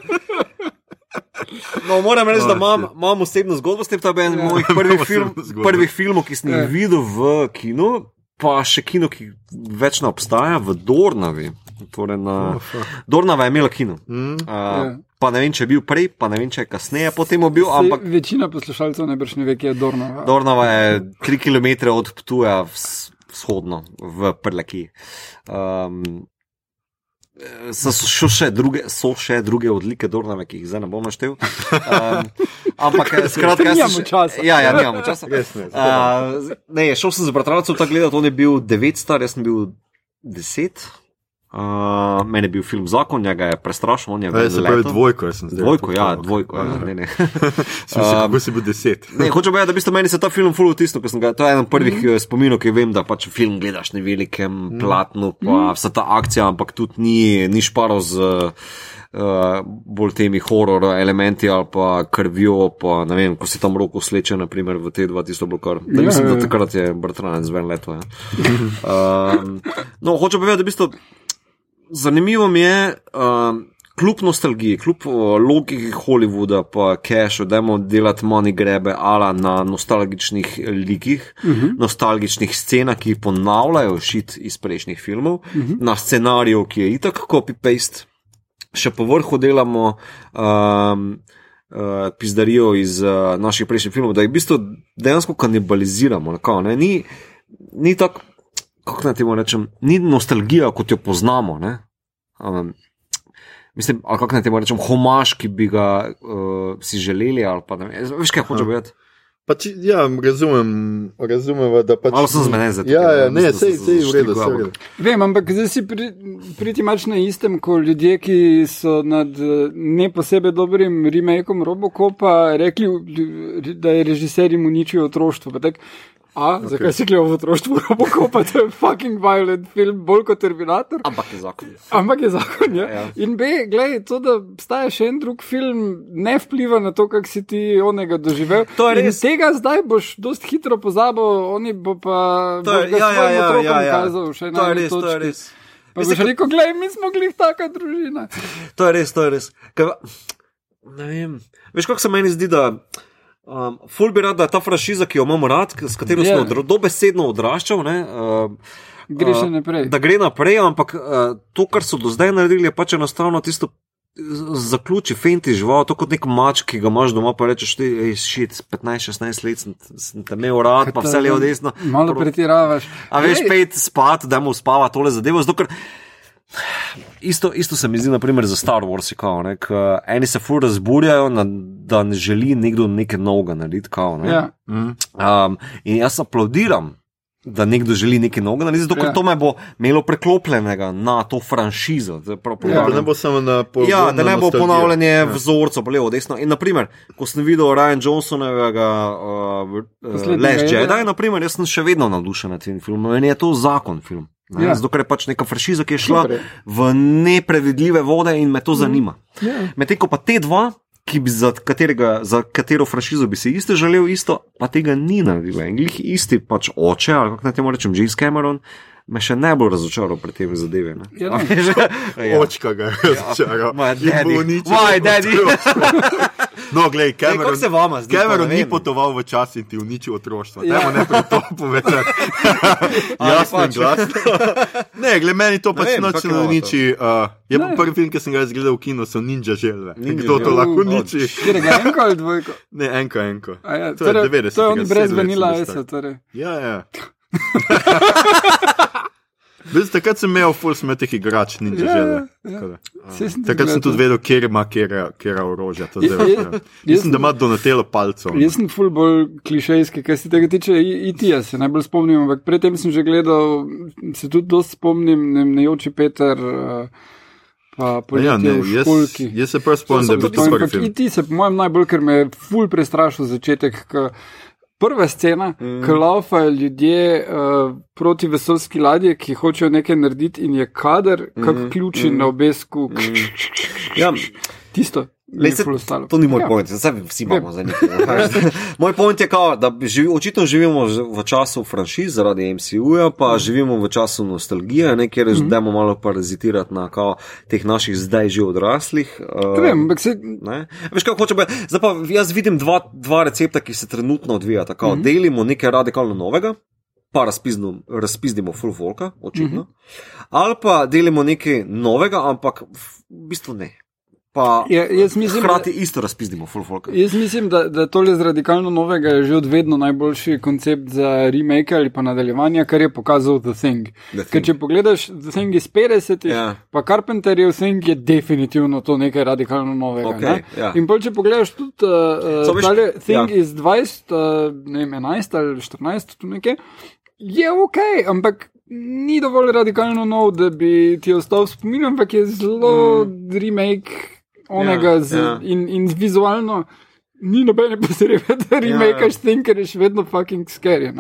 No, moram reči, da imam, imam osebno zgodbo s tem, to je eden Ja. mojih prvih, film, prvih filmov, ki sem jih Ja. videl v kinu, pa še kino, ki več ne obstaja, v Dornavi. Torej na, Oh. Dornava je imela kino. Mm. Uh, Ja. Pa ne vem, če je bil prej, pa ne vem, če je kasneje potem bil, ampak Večina poslušalcev najbrž ne ve, kje je Dornova. Dornava je 3 km od Ptuja vzhodno, v Prleki. Um, so, so, še druge, so še druge odlike Dornave, ki jih zdaj ne bom naštel. Um, ampak, eh, skratka, jaz sem še-. Ja, ja, nimamo časa. Uh, ne, šel sem z bratrancem tako gledati, on je bil 9 star, jaz sem bil 10. Uh, meni je bil film zakon, njega je prestrašil, on je Ej, Se pravi dvojko, jaz sem zdaj. Dvojko, ja, dvojko. Ja, ne, ne. Sem se, kako si bil deset. Ne, hočem povedati, da v bistvu meni se ta film ful vtisnil, ker sem ga, to je eden prvih mm -hmm. spominov, ki vem, da pač film gledaš na velikem mm. platnu, pa mm. vsa ta akcija, ampak tudi ni, ni šparo z uh, bolj temi horor elementi ali pa krvjo, pa ne vem, ko si tam roko sleče, naprimer v te dva tisto bilo kar. Da, Ja, mislim, ja, da ja. takrat je bratranec ven leto. Ja. Um, no, hočem povedati, da v bistvu zanimivo mi je, um, kljub nostalgiji, kljub uh, logiki Hollywooda, pa cashu, dajmo delati money grebe ala na nostalgičnih likih, uh -huh. nostalgičnih scenah, ki ponavljajo šit iz prejšnjih filmov, uh -huh. na scenariju, ki je itak copy-paste, še po vrhu delamo. Um, Uh, pizdarijo iz uh, naših prejšnjih filmov, da jih v bistvu dejansko kanibaliziramo. Nekako, ne? Ni, ni tako, kako naj temu rečem, ni nostalgija, kot jo poznamo. Um, mislim, ali kako naj temu rečem, homaž, ki bi ga uh, si želeli. Pa, veš, kaj hoče biti. Pač, ja, razumem, razumem, da pač. Malo sem zmeden za to. Ja, ja, ne, sej, sej, v redu, sej. Vem, ampak zdaj si pri, priti mač na istem, ko ljudje, ki so nad ne posebej dobrim remakeom Robocopa rekli, da je režiser jim uničil otroštvo. A, okay. zakaj si gledal v otroštvu Robocopa, to je fucking violent film, bolj kot Terminator? Ampak je zakon. Ampak je zakon, ja. ja. In B, gledaj, to, da obstaja še en drug film, ne vpliva na to, kak si ti onega doživel. To je res. In tega zdaj boš dost hitro pozabil, oni bo pa. To je, ja, ja, ja, ja, ja. Kazal, to je res, točki. to je res. Pa boš rekel, gledaj, mi smo bili taka družina. To je res, to je res. Kaj, ne vem. Veš, kako se meni zdi, da. Um, ful bi rad, da je ta franšiza, ki jo imamo rad, s katero yeah. smo dobesedno odraščali, uh, gre še naprej. Uh, da gre naprej, ampak uh, to, kar so do zdaj naredili, je pač enostavno tisto. Zaključi, fenti žival, to kot nek mač, ki ga imaš doma, pa rečeš, ti si 15-16 let, sem, sem te imel rad, pa vse levo desno. Malo pretiravaš. A veš, pet spat, da mu spava tole zadevo. Zdokar, Isto, isto se mi zdi, naprimer, za Star Wars. Kao, ne, eni se fur razburjajo, na, da ne želi nekdo nekaj novega narediti. Kao, ne. ja. um, in jaz aplaudiram, da nekdo želi nekaj novega narediti, zato ker ja. to me bo imelo preklopljenega na to franšizo. Ja, da ne bo samo na polno. Ja, da ne bo ponavljanje ja. vzorcev, pa levo, desno. In naprimer, ko sem videl Ryan Johnsonovega uh, uh, Les Jedi, naprimer, jaz sem še vedno navdušen nad tem filmom. Meni je to zakon film. Ja. Zato je pač neka franšiza, ki je šla Super. v neprevidljive vode in me to mhm. zanima. Ja. Medtem ko pa te dva, ki bi za, katerega, za katero franšizo bi si isto želel, isto, pa tega ni naredil. In jih isti pač oče, ali kako naj temu rečem, James Cameron. Me še najbolj razočaral pri tem zadevi. Ja, ja. Očka ga je razočaral. Moj daddy. No, glej, Cameron, se vama zdi? Cameron ni potoval v čas in ti uničil otroštvo. Ja. Dajmo nekaj to povedati. Jasno in glasno. ne, glej, meni to pač noč ne uniči. Uh, je pa prvi film, ki sem ga gledal v kinu, so Ninja Želve. Kdo to lahko uniči? Je enko ali dvojko? Ne, enko, enko. Ja, to torej, je 90. To je on brez vanila, torej. Ja, ja. Veste, takrat sem imel full smetih igrač, ni že želel. Takrat sem tudi vedel, kje ima kera orožja. Mislim, da ima donatelo palcev. Jaz sem full bolj klišejski, kar se tega tiče, IT-ja se najbolj spomnim, ampak predtem sem že gledal, se tudi dosti spomnim, ne, ne oči Peter. Uh, Pa ja, ne, jaz, jaz se prvi spomnim, da je bil to prvi film. Ti se, po mojem, najbolj, ker me je ful prestrašil začetek, prva scena, mm. ko laufajo ljudje uh, proti vesoljski ladji, ki hočejo nekaj narediti, in je kader, mm. kot ključi mm. na obesku. Mm. Ja. Tisto. Le, se, to ni moj ja. point, zdaj vsi imamo za nekaj. moj point je, kao, da živi, očitno živimo v času franšiz zaradi MCU-ja, pa mm. živimo v času nostalgije, nekaj res, mm. da imamo malo parazitirati na kao, teh naših zdaj že odraslih. Uh, vem, se... Veš, kaj hoče biti? Zdaj pa jaz vidim dva, dva recepta, ki se trenutno odvijata. Kao, mm. Delimo nekaj radikalno novega. Pa razpizdimo full volka, očitno. Mm -hmm. Ali pa delimo nekaj novega, ampak v bistvu ne pa ja, mislim, hkrati isto razpizdimo, full folk. Jaz mislim, da, da tole z radikalno novega je že odvedno najboljši koncept za remake ali pa nadaljevanje, kar je pokazal The Thing. The Thing. Ker če pogledaš The Thing iz 50, yeah. Ja. pa Carpenterjev Thing je definitivno to nekaj radikalno novega. Okay, ne? yeah. Ja. In bolj če pogledaš tudi uh, uh, tale Thing yeah. iz 20, uh, ne vem, 11 ali 14, tu nekaj, je ok, ampak. Ni dovolj radikalno nov, da bi ti ostal spomin, ampak je zelo mm. remake onega ja, z, ja. In, in vizualno. Ni nobene potrebe, da remakeš ja. tem, ker je še vedno fucking scary.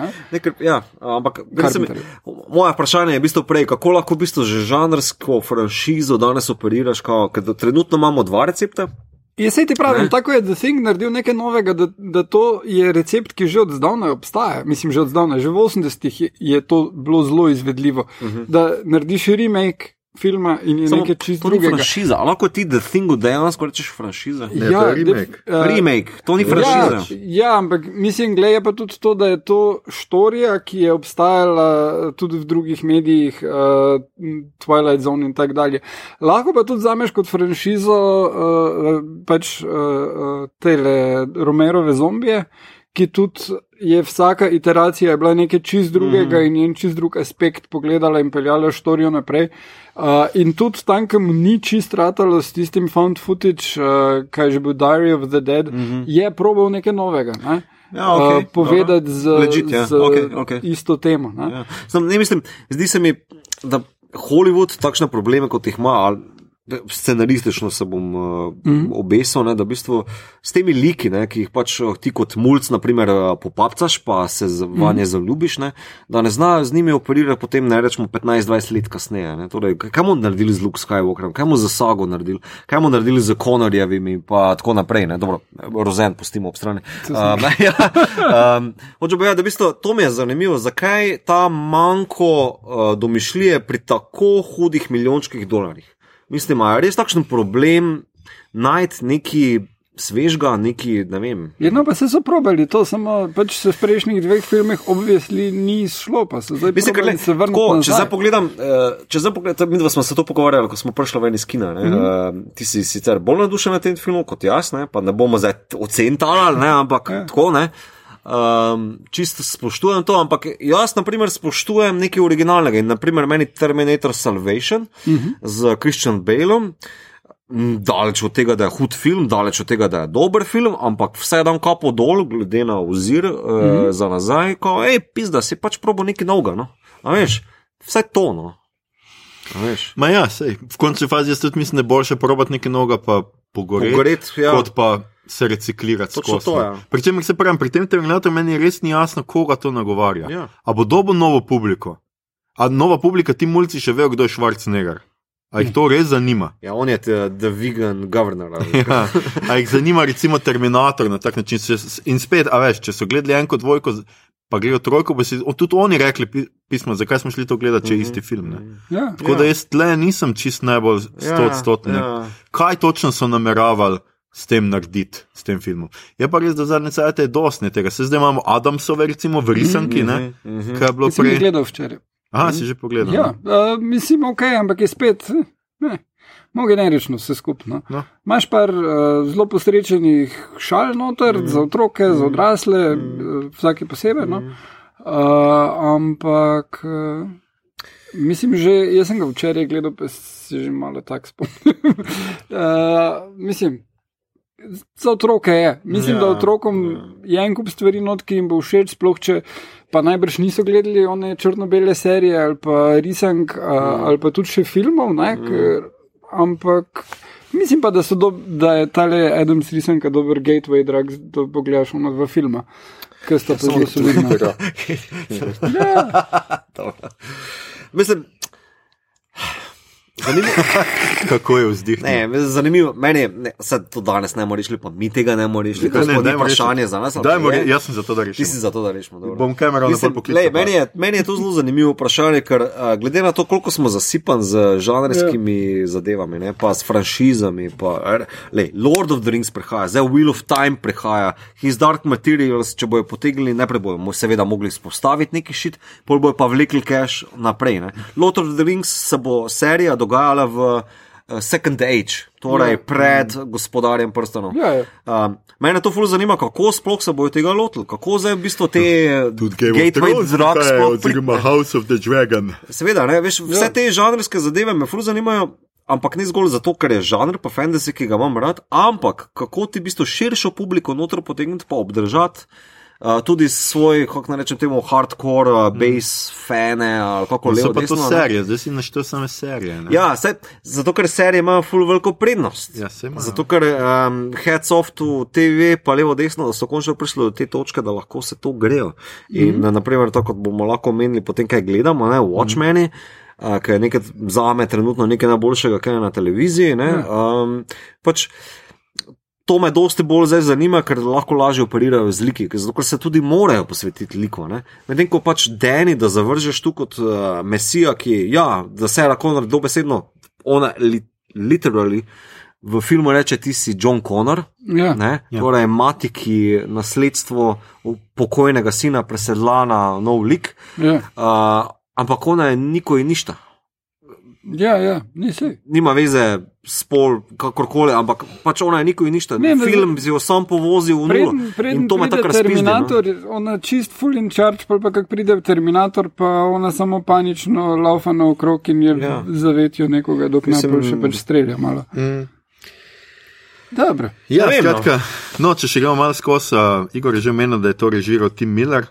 Ja, ampak sem, moja vprašanje je v bistvu prej, kako lahko v bistvu že žanrsko franšizo danes operiraš, ker trenutno imamo dva recepta. Jaz se ti pravim, ne? tako je The Thing naredil nekaj novega, da, da to je recept, ki že od zdavnaj obstaja. Mislim, že od zdavnaj, že v 80-ih je, je to bilo zelo izvedljivo. Uh mhm. -huh. Da narediš remake filma in je Samo nekaj čisto to drugega. franšiza. A lahko ti The Thingu dejansko rečeš franšiza? Ne, to je remake. def- eh, Remake, to ni franšiza. Ja, ja, ampak mislim, gled je pa tudi to, da je to štorija, ki je obstajala eh, tudi v drugih medijih, uh, Twilight Zone in tako dalje. Lahko pa tudi zameš kot franšizo uh, pač uh, uh, tele Romerove zombije. Ki tudi je vsaka iteracija je bila nekaj čist drugega mm. in en čist drug aspekt pogledala in peljala štorijo naprej. Uh, in tudi tam, kam ni čist ratalo s tistim found footage, uh, kaj že bil Diary of the Dead, mm -hmm. je probal nekaj novega. Ne? Ja, okej, uh, povedati z, Legit, ja. z Okej, okej. isto temo. Ne? Ja. Sam, ne mislim, zdi se mi, da Hollywood takšne probleme, kot jih ima, ali scenaristično se bom uh, mm obesil, ne, da v bistvu s temi liki, ne, ki jih pač uh, ti kot mulj, naprimer, uh, popapcaš, pa se Mhm. vanje mm zaljubiš, ne, da ne znajo z njimi operirati potem, ne rečemo, 15-20 let kasneje. Ne, torej, kaj bomo naredili z Luke Skywalkerjem, kaj bomo za Sago naredili, kaj bomo naredili z Konorjevimi in tako naprej. Ne, dobro, Rozen pustimo ob strani. Um, ja, um, Hočem povedati, da v bistvu to mi je zanimivo, zakaj ta manjko uh, domišljije pri tako hudih milijončkih dolarjih. Mislim, imajo res takšen problem najti neki svežga, neki, ne vem. Jedno pa se so probali, to samo pač se v prejšnjih dveh filmih obvisli ni šlo, pa so zdaj Mislim, le, se vrniti tako, če nazaj. zdaj pogledam, eh, če zdaj pogledam, mi dva smo se to pogovarjali, ko smo prišli ven iz kina. Mm -hmm. uh, ti si sicer bolj navdušen na tem filmu kot jaz, ne? pa ne bomo zdaj ocentali, ne? ampak Ja. tako ne. Um, čisto spoštujem to, ampak jaz, na primer, spoštujem nekaj originalnega. In, naprimer, meni Terminator Salvation uh -huh. z Christian Baleom. Daleč od tega, da je hud film, daleč od tega, da je dober film, ampak vse dan kapo dol, glede na ozir mm -hmm. za nazaj, ko je pizda, si pač probo nekaj novega. No? A veš, vse to. No? Ma ja, sej, v končni fazi jaz tudi mislim, da je boljše probati nekaj novega, pa pogoreti, Pogoret, ja. kot pa se reciklirati. Skozi, to, ja. Pri čemer se pravim, pri tem terminatorju meni res ni jasno, koga to nagovarja. Ja. A bo dobo novo publiko? A nova publika, ti mulci še vejo, kdo je Schwarzenegger? A jih to res zanima? ja, on je the, the vegan governor. Ja, a jih zanima recimo Terminator na tak način. Se, in spet, a veš, če so gledali enko dvojko, pa gledajo trojko, bi si o, tudi oni rekli pi- pismo, zakaj smo šli to gledati, če je isti film. Ne? Ja. Tako da jaz tle nisem čist najbolj stotstotni. Ja, Ja, ja. Kaj točno so nameravali s tem narediti, s tem filmom? Je pa res, da zadnje cajt je dosti tega. Se zdaj imamo Adamsove, recimo v risanki, ne? Mhm. Kaj je bilo Sem prej? gledal včeraj. Aha, si že pogledal. Ja, uh, mislim, ok, ampak je spet. Ne. Mogo generično vse skupno. No. Imáš par uh, zelo posrečenih šal noter, mm. za otroke, mm. za odrasle, mm. vsake posebej. No? Uh, ampak uh, mislim, že jaz sem ga včeraj gledal, pa se že malo tako spomnim. uh, mislim. Za otroke je. Mislim, ja, Ja, da otrokom je en kup stvari not, ki jim bo všeč, sploh če pa najbrž niso gledali one črno-bele serije ali pa risank mm. ali pa tudi še filmov. Ne, mm. ker, ampak mislim pa, da, so do, da je tale Adams risanka dober gateway drug, da pogledaš ono dva filma. Ker sta pa zelo solidna. Dobro. Mislim, zanimivo. Kako je vzdih? Ne, zanimivo. Meni ne, sad to danes ne moreš pa mi tega ne moreš. To je vprašanje za nas. Dajmo, re- jaz sem za to, da Ti rešim. si za to, da rešimo. dobro. Bom kamero Mislim, poklical. lej, meni, je, meni je to zelo zanimivo vprašanje, ker uh, glede na to, koliko smo zasipan z žanrskimi yeah. zadevami, ne, pa s franšizami, pa er, lej, Lord of the Rings prihaja, zdaj Wheel of Time prihaja, His Dark Materials, če bojo potegnili, najprej bojo seveda mogli spostaviti neki šit, pol bojo pa vlekli cache naprej. Ne. Lord of the Rings se bo serija dogajala v uh, Second Age, torej Ja. pred gospodarjem prstanov. Ja, ja. Um, mene to fully zanima, kako sploh se bojo tega lotili, kako zdaj v bistvu te of gateway drug sploh oziroma. House of the Dragon. Seveda, ne, veš, vse Ja. te žanrske zadeve me fully zanimajo. Ampak ne zgolj zato, ker je žanr, pa fantasy, ki ga imam rad, ampak kako ti v bistvu širšo publiko noter potegniti, pa obdržati uh, tudi svoj, kako naj rečem, temu hardcore, uh, base fane ali kako So levo. pa to desno, ne. serije, zdaj si naštel same serije. ne? Ja, saj, zato ker serije imajo full veliko prednost. Ja, imajo. Zato ker um, heads off to TV, pa levo, desno, da so končno prišli do te točke, da lahko se to grejo. In mm naprimer, tako kot bomo lahko omenili, potem kaj gledamo, ne, Watchmeni. Mm. Uh, ki je nekaj za me trenutno nekaj najboljšega, kar je na televiziji. Ne, um, pač, to me dosti bolj zdaj zanima, ker lahko lažje operirajo z liki, ker, zato, ker se tudi morajo posvetiti liku. Medtem ko pač Deni, da zavržeš tu kot uh, mesija, ki, ja, da se lahko dobesedno, ona li, literally v filmu reče, ti si John Connor. Ja. Ne? Ja. Torej, mati, ki nasledstvo pokojnega sina presedla na nov lik, Ja, uh, ampak ona je niko in ništa. Ja, ja nisi. Nima veze, spol, kakorkoli, ampak pač ona je niko in ništa. Ne, Film bi jo sam povozil v nulo. Preden, preden In to me pride tako razpizdi. No? Terminator, ona čist full in charge, pa pa kak pride Terminator, pa ona samo panično laufa naokrog in je Ja. zavetijo nekoga, dok Mislim- napol še pač strelja malo. Mm. Dobro. Ja, no. skratka, no, če še gremo malo skozi, uh, Igor je že omenil, da je to režiral Tim Miller.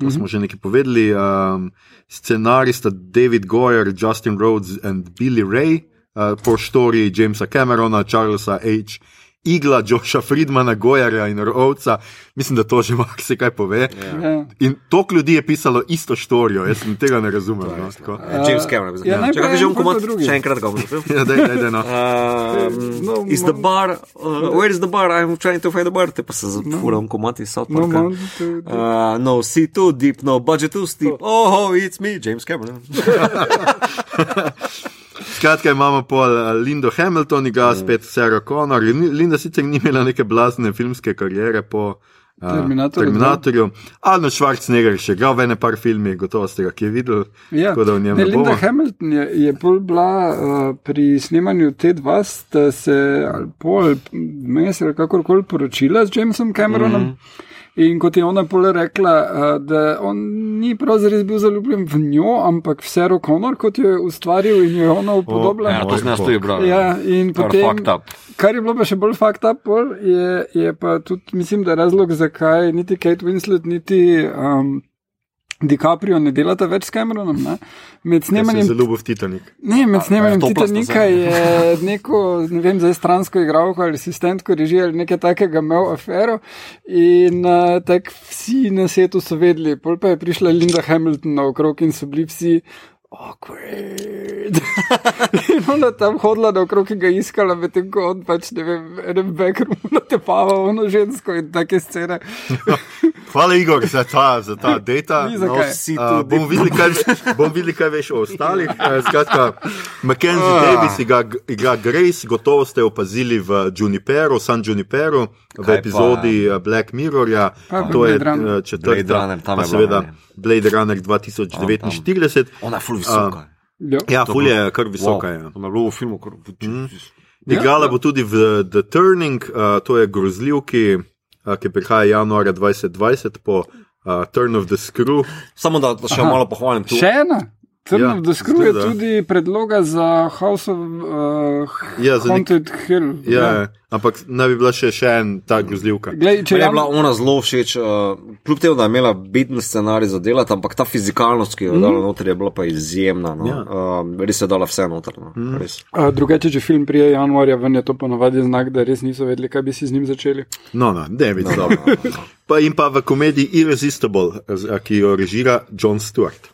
To Mhm. smo že nekaj povedali. Um, scenarista David Goyer, Justin Rhodes in Billy Ray, uh, po štoriji Jamesa Camerona, Charlesa H. Igla, Josha Friedmana, Goyerja in Rhovca. Mislim, da to že marsikaj pove. Ja. In toliko ljudi je pisalo isto štorijo, jaz sem tega ne razumem. No, tako. Ja, James Cameron. Ja, Ja, Če ga že drugi. še enkrat ga bom ja, daj, daj, daj, no. Um, No, is the mo- bar, uh, where is the bar? I'm trying to find the bar. Te pa se zafuram komati South No, Parka. no, to- Uh, no, sea too deep, no budget too steep. Oh, it's me, James Cameron. Skratka, imamo pol uh, Lindo Hamilton, igra spet Sarah Connor. In Linda sicer ni imela neke blazne filmske kariere po uh, Terminatorju, Terminatorju. Arnold Schwarzenegger je še igral v ene par filmih, gotovo ste ga kje videli. Ja. Ne, ne Linda bomo. Hamilton je, je bolj bila uh, pri snemanju te dva, sta se ali pol mes ali kakorkoli poročila z Jamesom Cameronom. Mm -hmm. In kot je ona pole rekla, uh, da on ni pravzaprav bil zaljubljen v njo, ampak v Sarah Connor, kot jo je ustvaril in jo je ona upodobila. Ja, to sem jaz tudi bral. Ja, in Kar potem, kar je bilo pa še bolj fucked up, je, je pa tudi, mislim, da razlog, zakaj niti Kate Winslet, niti um, DiCaprio ne delata več s Cameronom. Ne? Med snemanjem, zelo ljubil v Titanik. ne, med snemanjem Titanika je neko, ne vem, zdaj stransko igralko ali asistentko režije ali nekaj takega imel afero in uh, tak vsi na svetu so vedeli. Pol pa je prišla Linda Hamilton naokrog in so bili vsi. Awkward. in ona tam hodila naokrog in ga iskala, medtem ko on pač ne vem, v enem backroomu natepava ono žensko in take scene. Hvala, Igor, za ta, za ta data. No, Uh, bomo, videli, kaj, bomo videli, kaj veš o ostalih. Uh, skratka, Mackenzie Ah. Davis igra, igra Grace, gotovo ste opazili v Juniperu, San Juniperu, v Kaj pa? epizodi uh, Black Mirrorja. Pa To je Runner. uh, četrta, Runner, pa seveda ne. Blade Runner 2049. Ona je full visoka. Ja. Ja, ful je kar visoka. Wow, Ja. To me je bilo v filmu, kar Igrala bo tudi v The Turning, uh, to je grozljivki, uh, ki prihaja januarja 2020 po uh, Turn of the Screw. Samo da, da še Aha. malo pohvalim tu. Še ena. Turn Ja, je zgleda. tudi predloga za House of uh, Ja, za nek- Haunted Hill. Ja, ja. ampak naj bi bila še, še en ta grozljivka. Glej, če je jam- bila ona zelo všeč, uh, kljub temu, da je imela biten scenarij za delati, ampak ta fizikalnost, ki jo je dala noter, je bila pa izjemna. No. Ja. Uh, res je dala vse noter. No. Res. A, Drugače, če film prije januarja, ven je to ponavadi znak, da res niso vedeli, kaj bi si z njim začeli. No, no, ne vidim. No, No, no, no, no. Pa in pa v komediji Irresistible, ki jo režira John Stewart.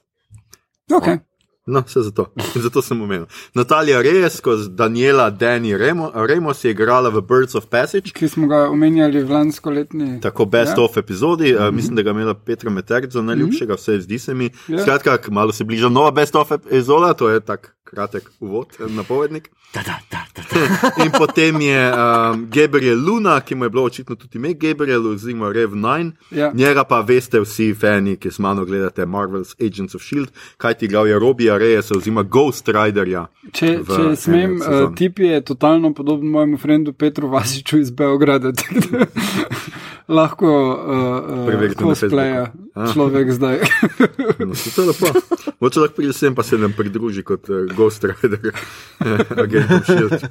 Okay. No, vse zato. zato sem omenil. Natalija Reyes, kot Daniela Dani Remo, Remos je igrala v Birds of Passage. Ki smo ga omenjali v lansko letni. Tako best Ja. of epizodi, mm -hmm. uh, mislim, da ga je imela Petra Meterc za najljubšega, mm -hmm. vse zdi se mi. Ja. Skratka, malo se bliža nova best of epizoda, to je tak kratek uvod, eh, napovednik. Da, da, da, da, da. In potem je um, Gabriel Luna, ki mu je bilo očitno tudi ime Gabriel, oziroma Rev 9. Ja. Njega pa veste vsi fani, ki s mano gledate Marvel's Agents of Shield, kaj ti igral je Robija Reyesa oziroma Ghost Riderja. Če, če smem, uh, tip je totalno podoben mojemu frendu Petru Vasiču iz Beograda. Lahko uh, uh, cosplaya Facebooku. A. človek zdaj. No, to je lepo. Moče lahko pride sem, pa se nam pridruži kot uh, Ghost Rider, agent of Shield, uh,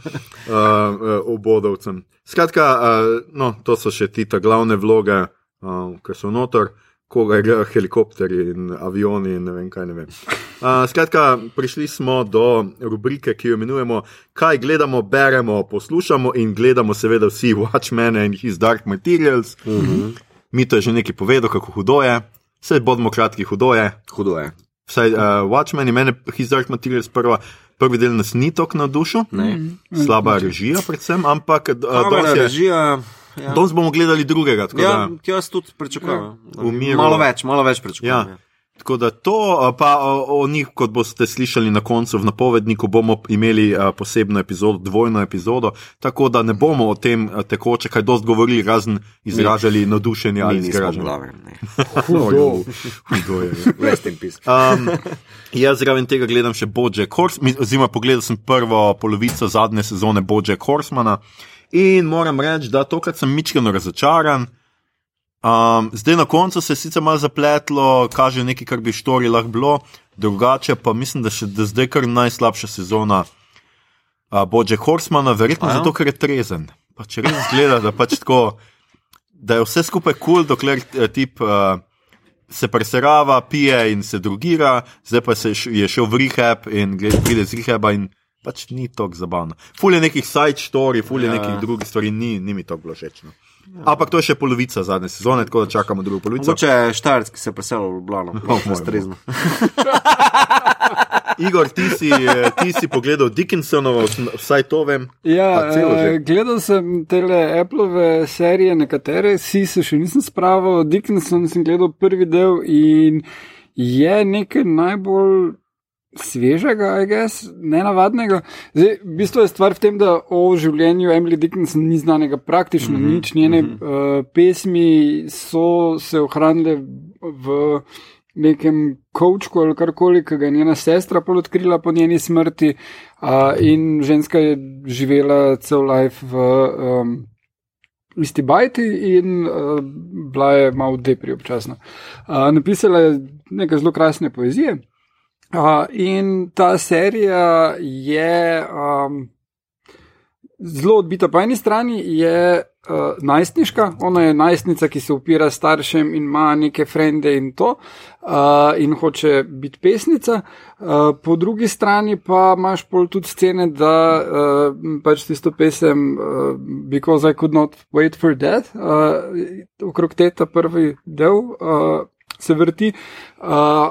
uh, obodovcem. Skratka, uh, no, to so še ti ta glavne vloge, uh, ki so notor. Koga igrajo helikopteri in avioni, in ne vem kaj. Ne vem. Uh, skratka, prišli smo do rubrike, ki jo imenujemo Kaj gledamo, beremo, poslušamo in gledamo, seveda, vsi Watchmen in His Dark Materials. Uh -huh. Mi to je že nekaj povedal, kako hudo je. Vse bodimo kratki, hudo je. Hudo je. Vsaj uh, Watchmen in mene, His Dark Materials, prva, prvi del nas ni tako navdušil. Ne. Slaba režija, predvsem, ampak uh, Kamera, dosti je, režija, ja. Danes bomo gledali drugega. tako Ja, da- jaz tudi pričakujem. Ja. Malo več, malo več pričakujem. Ja. Tako da to, pa o, o njih, kot boste slišali na koncu v napovedniku, bomo imeli a, posebno epizodo, dvojno epizodo, tako da ne bomo o tem a, tekoče kaj dost govorili, razen izražali Mi ali nismo izražanje. glave. ne. Hudo. Hudo je. ja. Rest in peace. Um, jaz zraven tega gledam še Bojack Horseman, oziroma pogledal sem prvo polovico zadnje sezone Bojack Horsemana in moram reči, da tokrat sem mičkeno razočaran. Um, zdaj na koncu se je sicer malo zapletlo, kaže nekaj, kar bi štori lahko bilo, drugače pa mislim, da še da zdaj kar najslabša sezona uh, Bojack Horsemana, verjetno ja? zato, ker je trezen. Pa če res zgleda, da pač tako, da je vse skupaj kul, cool, dokler eh, tip. Uh, se preserava, pije in se drugira, zdaj pa se je šel v rehab in gled, pride z rehaba in pač ni tako zabavno. Ful je nekih side story, ful je Ja. ja. nekih drugih stvari, ni, ni mi to bilo všeč. No. Ampak to je še polovica zadnje sezone, tako da čakamo drugo polovico. Mogoče je Štajerc, ki se je preselil v Ljubljano. Moj Ustrezno. Igor, ti si, ti si pogledal Dickinsonovo, vsaj to vem. Ja, eh, gledal sem tele Appleove serije, nekatere, si se še nisem spravil, Dickinson sem gledal prvi del in je nekaj najbolj svežega, I guess, nenavadnega. Zdaj, v bistvu je stvar v tem, da o življenju Emily Dickinson ni znanega praktično mm -hmm, nič, njene mm -hmm. uh, pesmi so se ohranile v nekem kočku ali karkoli, ki ga je njena sestra pol odkrila po njeni smrti, uh, in ženska je živela cel life v um, isti bajti in uh, bila je malo depri občasno. Uh, napisala je nekaj zelo krasne poezije. Uh, in ta serija je um, zelo odbita. Po eni strani je uh, najstniška, ona je najstnica, ki se upira staršem in ima neke frende in to, uh, in hoče biti pesnica. Uh, po drugi strani pa imaš pol tudi scene, da uh, pač tisto pesem uh, Because I Could Not Wait for Death, uh, okrog teta prvi del. Uh, se vrti. Uh,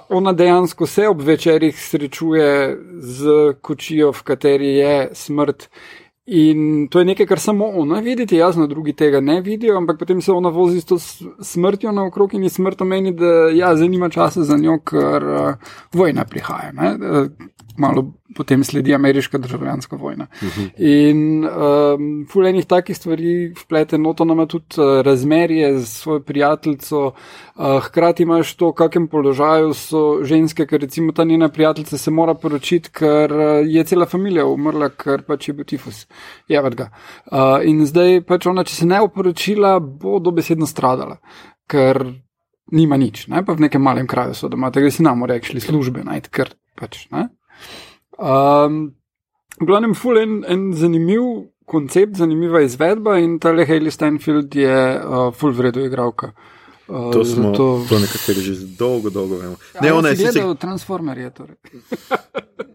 ona dejansko se ob večerjih srečuje z kočijo, v kateri je smrt. In to je nekaj, kar samo ona vidi, jasno, drugi tega ne vidijo, ampak potem se ona vozi s to smrtjo naokrog in je smrt omeni, da ja, zdaj nima časa za njo, ker uh, vojna prihaja. Ne? Uh, malo potem sledi ameriška državljanska vojna. Uh -huh. In um, fulejnih takih stvari vplete noto nama tudi uh, razmerje z svojo prijateljico, uh, hkrati imaš to, v kakem položaju so ženske, ker recimo ta njena prijateljica se mora poročiti, ker uh, je cela familija umrla, ker pač je bil tifus. Jevad ga. Uh, in zdaj pač ona, če se ne bo poročila, bo dobesedno stradala, ker nima nič, ne? pa v nekem malem kraju so doma, tega si nam rekli službe najti, ker pač ne. Um, v glavnem, ful en, en zanimiv koncept, zanimiva izvedba in ta le Haley Stanfield je uh, ful vredo igralka. Uh, To smo zato- to nekateri že dolgo, dolgo vemo. Ne, ona je si sicer gledal Transformerje. Torej.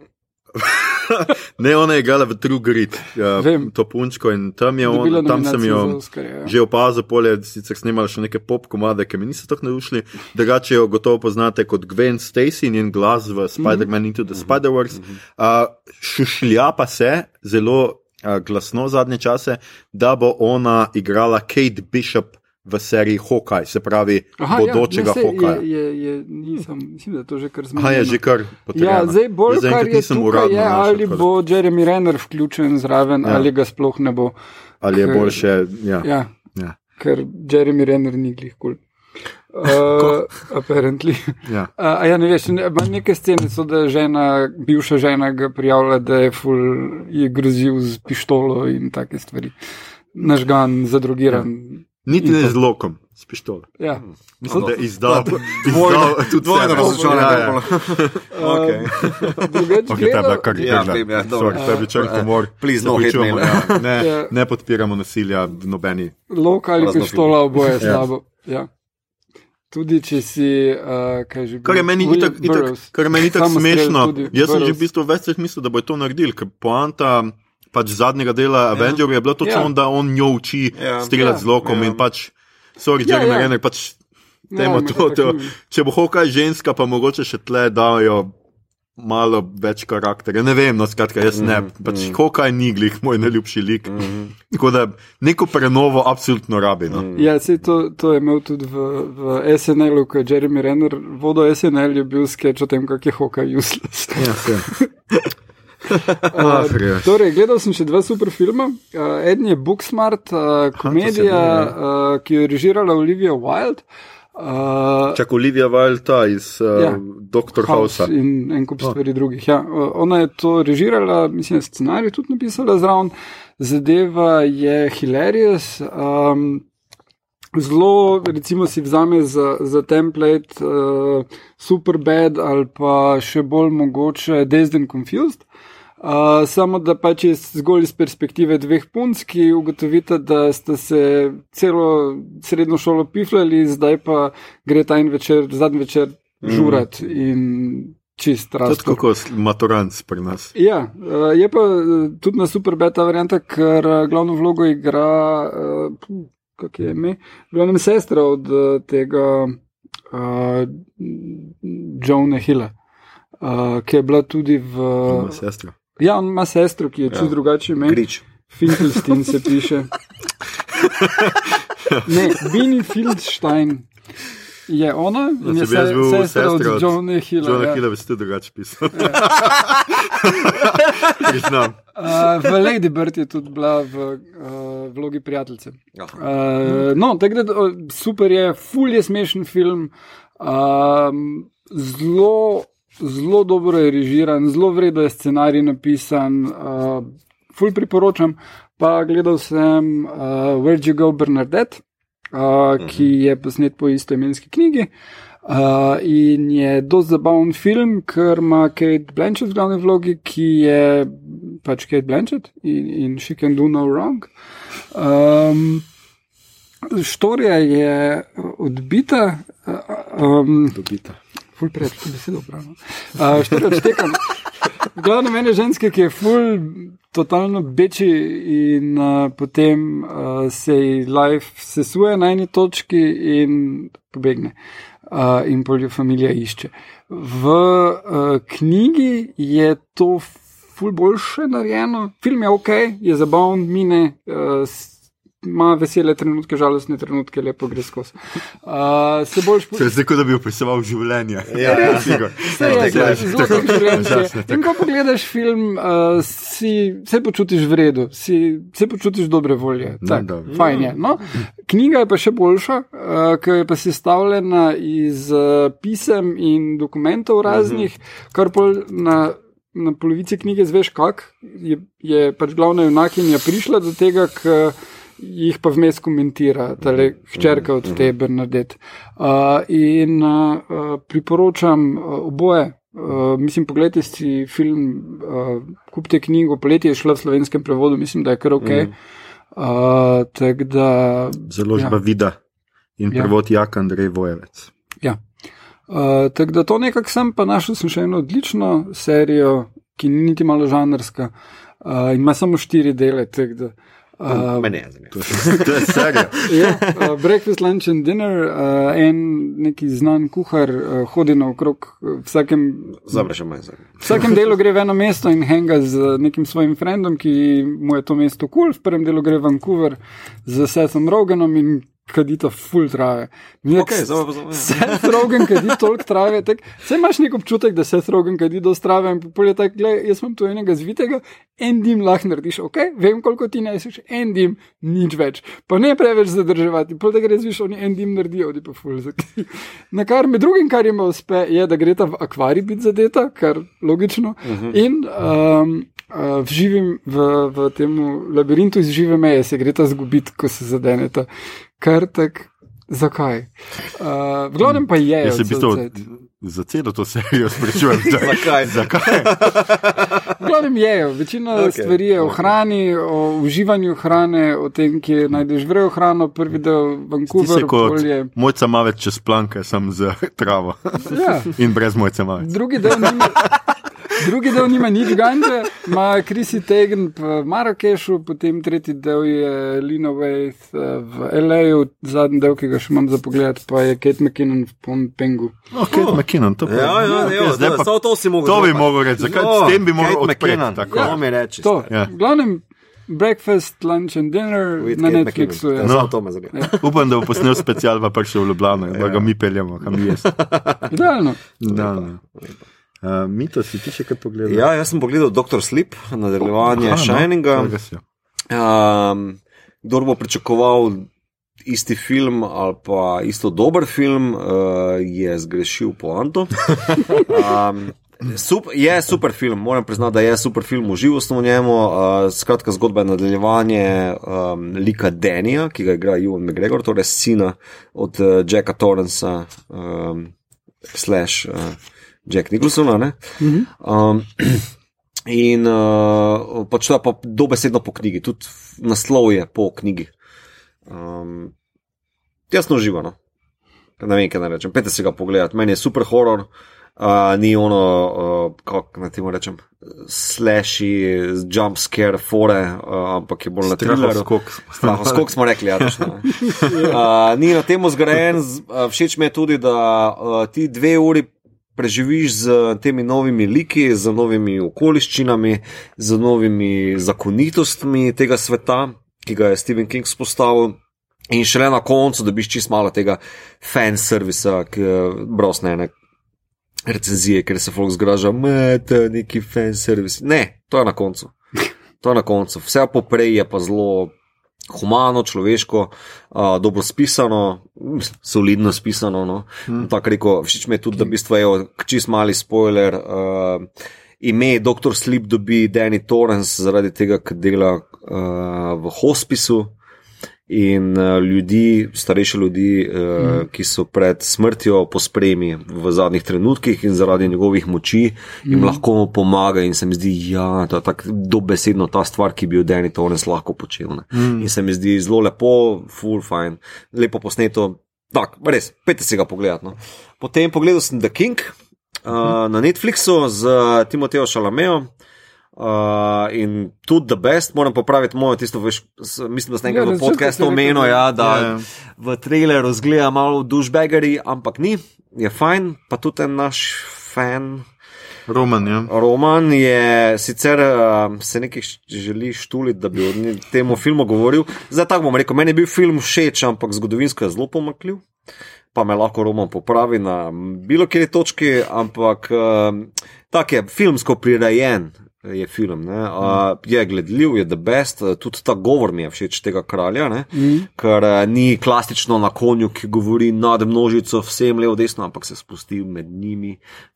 Ne, ona je igrala v True Grit, ja, Vem. to punčko in tam, je Dobila on, tam sem jo Oscarja, ja. že opazil, polje sicer snimala še neke pop komade, ki mi niso tako navdušili. Drugače jo gotovo poznate kot Gwen Stacy, njen glas v Spider-Man Into the Spider-Verse. Uh, šušlja pa se zelo uh, glasno zadnje čase, da bo ona igrala Kate Bishop v seriji Hawkeye, se pravi bodočega ja, ne, saj Hawkeja. Je, je, je, nisem, mislim, da je to že kar zmedeno. Aha, je že kar Ja, potrjeno. zdaj bolj, Jaz kar je tukaj, je, našel, ali da- bo Jeremy Renner vključen zraven, Ja. ja. ali ga sploh ne bo. Ali je ker- boljše, ja. Ja, ja. ker Jeremy Renner ni glih kul. Uh, apparently. ja. Uh, ja, ne veš, ne, neke scene so, da žena, bivša žena ga prijavlja, da je, ful, je grozil z pištolo in take stvari. Nažgan, zadrogiran. Niti ne to- z lokom, s pištolo. Ja. Mislim, da je izdal, Dvojno- razočaranje. Ja, ja. Ja, okay. Drugače Ok, ta je bila kar Ja, grda. ja, dobro. Sorry, to je bil črn humor. Please, Se no mail. ja. Ne, Ja. ne podpiramo nasilja v nobeni. Lok ali pištola, oboje Ja. slabo. Ja. Tudi če si, uh, kaj že Kar je meni itak, itak, kar je meni itak Samostrel smešno. Jaz sem že v bistvu več mislil, da bo to naredil, ker poanta pač zadnjega dela Avengerja je bila točno, Ja. on, da on njo uči Ja. streljati Ja. z lokom Ja. in pač, sorry, Ja, Jeremy ja. Renner, pač Ja, temo me to, to, če bo hokaj ženska, pa mogoče še tle dajo malo več karakterja. Ne vem, no, skratka, jaz ne. Mhm, Pač Hokaj ni glih moj najljubši lik. Tako da neko prenovo absolutno rabi. No. Ja, sej to, to je imel tudi v, v SNL-u, ko je Jeremy Renner vodil SNL, je bil sketch o tem, kako je Hokaj useless. Ja, se. Uh, torej, gledal sem še dva super filma. Uh, eden je Booksmart, uh, komedija, imenuje. uh, ki jo je režirala Olivia Wilde. Uh, Čak Olivia Wilde, ta iz uh, Ja. Dr. Hausa. in en kup stvari drugih. Ja. Uh, Ona je to režirala, mislim, da je scenarij tudi napisala zraven. Zadeva je hilarious. Um, Zelo, recimo, si vzame za, za template uh, Super Bad ali pa še bolj mogoče Dazed and Confused. Uh, samo da pač je zgolj iz perspektive dveh punc, ki ugotovita, da sta se celo srednjo šolo pifljali, zdaj pa gre ta en večer, zadnji večer žurat in čist rasto. tako kot maturanc pri nas. Ja, uh, je pa uh, tudi na super beta varianta, ker uh, glavno vlogo igra, uh, kako je ime, glavnem sestra od uh, tega uh, Johna Hilla, uh, ki je bila tudi v. Moja sestra. Ja, on ima sestro, ki je čist Ja. drugače ime. Grič. Finkelstein se piše. Ne, Bini Fieldstein je ona in je se, bil sestra od sestra od Johna Hilla. Johna ja. Hilla bi se tudi drugače pisal. Priznam. Uh, v Lady Bird je tudi bila v uh, vlogi prijateljice. Uh, no, tako da super je, ful je smešen film, um, zelo, zelo dobro je režiran, zelo vredno je scenarij napisan, uh, ful priporočam. Pa gledal sem uh, Where'd You Go Bernadette, uh, ki je posnet po istoimenski knjigi. Uh, in je dosti zabaven film, ker ima Kate Blanchett v glavni vlogi, ki je pač Kate Blanchett in, in She Can Do No Wrong. Um, Štorija je odbita, uh, um, Dobita. Ful preveč, to besedo pravno. Uh, štorija odštekam. Glavno meni je ženska, ki je ful totalno beči in uh, potem uh, se ji life sesuje na eni točki in pobegne. Uh, in pol jo familija išče. V uh, knjigi je to ful boljše narejeno, film je ok, je zabaven, mine, uh, ima vesele trenutke, žalostne trenutke, lepo gre skozi. Uh, se bolj To je zdaj, kot da bi opisoval življenje. Ja, ja. Sigurno. Vse je Tako, zelo tako, zelo. Jasno, In ko pogledaš film, uh, si, se počutiš v redu, si, se počutiš dobre volje. No, Tak, dobro. fajn je. No? Knjiga je pa še boljša, uh, ker je pa sestavljena iz uh, pisem in dokumentov raznih, kar pol na. Na polovici knjige zveš, kako je, je pač glavna junakinja prišla do tega, ker jih pa vmes komentira, ta hčerka od te Bernadette. Uh, in uh, priporočam uh, oboje. Uh, mislim, pogledajte si film, uh, kupite knjigo, poletje je šla v slovenskem prevodu, mislim, da je kar ok. Mm. Uh, da, Založba Ja. ja. Vida in Ja. prevod Jak Andrej Vojevec. ja. Uh, tako da to nekako sem, pa našel sem še eno odlično serijo, ki ni niti malo žanrska, uh, ima samo štiri dele. tako Da, uh, Je zanimivo. To je, to je serija. ja, uh, breakfast, lunch and dinner, uh, en neki znan kuhar uh, hodi naokrog uh, vsakem Zabra še manj zanimivo. V vsakem delu gre v eno mesto in henga z nekim svojim frendom, ki mu je to mesto kul, cool. v prvem delu gre v Vancouver z Sethom Roganom in kadita full trave. Ok, zdaj pa zdaj. Seth Rogan kadi toliko trave, tak, vse imaš nek občutek, da Seth Rogan kadi dosti trave in pol je tako, gledaj, jaz imam tu enega zvitega, en dim lahko narediš, ok, vem koliko ti neseš, en dim, nič več, pa ne preveč zadrževati, pol da greš, viš, oni en dim naredijo, oni pa full zakaj. Na kar med drugim, kar jim uspe, je, da gre ta v akvarij biti zadeta, kar logično, uh -huh. in um, Uh, v, živim, v, v tem labirintu iz žive meje se gre ta zgubiti, ko se zadeneta. Kar tak, zakaj? Uh, v glavnem pa je. Jaz se v bistvu za celo to serijo sprašujem, Zakaj? zakaj. V glavnem je, večina okay. Ok, stvari je o hrani, o uživanju hrane, o tem, kje najdeš vrejo hrano, prvi del Ti Vancouver, se kot okolje. mojca mavec čez planke, sem z travo Ja. in brez mojca mavec. Drugi del nima. Drugi del nima nič ganče, ima Krisi Tegen v Marrakešu, potem tretji del je Lino Waith eh, v L.A.U., zadnji del, ki ga še imam za pogled, pa je Kate McKinnon v Pompengu. Oh, Kate McKinnon, to pa Ja, ja, ok, ja, zdaj to, pa- samo to si mogel. To bi mogel reči, zakaj No, s tem bi moral Kate odpreti, McKinnon, tako. To mi reči. To, Ja. glavnem, breakfast, lunch and dinner With na Kate Netflixu. Ja. Ja, No. to me zanima. Upam, da bo posnel special, pa prišel v Ljubljano, da ga mi peljemo, kam jaz. Idealno. Da, ne. Uh, Mito, si ti še kaj pogledal? Ja, jaz sem pogledal Dr. Sleep, nadaljevanje no, Shininga. ja. Um, kdor bo pričakoval isti film ali pa isto dober film, uh, je zgrešil poanto. Um, Sup, je super film, moram priznati, da je super film, užival sem v njemu. Uh, skratka, zgodba je nadaljevanje um, lika Denija, ki ga igra Ewan McGregor, torej sina od uh, Jacka Torrensa, um, slash uh, Jack Nicholsona. ne. Um, in uh, pač to je pa dobesedno po knjigi, tudi naslov je po knjigi. Um, jasno uživano. Ne vem, kaj naj rečem. Pete si ga pogledati, meni je super horor. Uh, ni ono, uh, kako naj temu rečem, slashy, jump scare, fore, uh, ampak je bolj na thrilleru. Strahoskok. Strahoskok smo rekli, ja, točno. ne. Uh, ni na tem zgrajen, uh, všeč mi je tudi, da uh, ti dve uri preživiš z temi novimi liki, z novimi okoliščinami, z novimi zakonitostmi tega sveta, ki ga je Stephen King spostavil. In šele na koncu dobiš čist malo tega fan servisa, ki je brosne ene recenzije, ker se folk zgraža, je neki fan servis. Ne, to je na koncu. To je na koncu. Vse poprej je pa zelo humano, človeško, uh, dobro spisano, solidno spisano. No. Hmm. Tako rekel, všeč mi je tudi, da v bistvu je čist mali spoiler. Uh, ime Dr. Sleep dobi Danny Torrance zaradi tega, ker dela uh, v hospisu. In uh, ljudi, starejše ljudi, uh, mm. ki so pred smrtjo pospremi v zadnjih trenutkih in zaradi njegovih moči, jim mm. lahko pomaga. In se mi zdi, da ja, je tako dobesedno ta stvar, ki bi jo Danny Torrens lahko počel. Mm. In se mi zdi zelo lepo, full fine, lepo posneto. Tak, res, pete si ga pogledati. No. Potem pogledal sem The King uh, na Netflixu z Timotejo Šalamejo. Uh, in tudi The Best, moram popraviti mojo tisto, veš, s- mislim, da sem Ja, enkrat na v podkastu omenil, da- ja, da Ja, ja. v traileru zgleda malo dušbegari, ampak ni, je fajn, pa tudi en naš fan. Roman, ja. Roman je sicer uh, se nekaj želi štuliti, da bi o temu filmu govoril. Zdaj tako bom rekel, meni je bil film všeč, ampak zgodovinsko je zelo pomakljiv. Pa me lahko Roman popravi na bilo kjer točki, ampak uh, tak je filmsko prirejen. Je film, ne? uh, je gledljiv, je the best, tudi ta govor mi je všeč tega kralja, ne? Mm. ker uh, ni klasično na konju, ki govori nad množico, vsem levo, desno, ampak se spusti med njimi.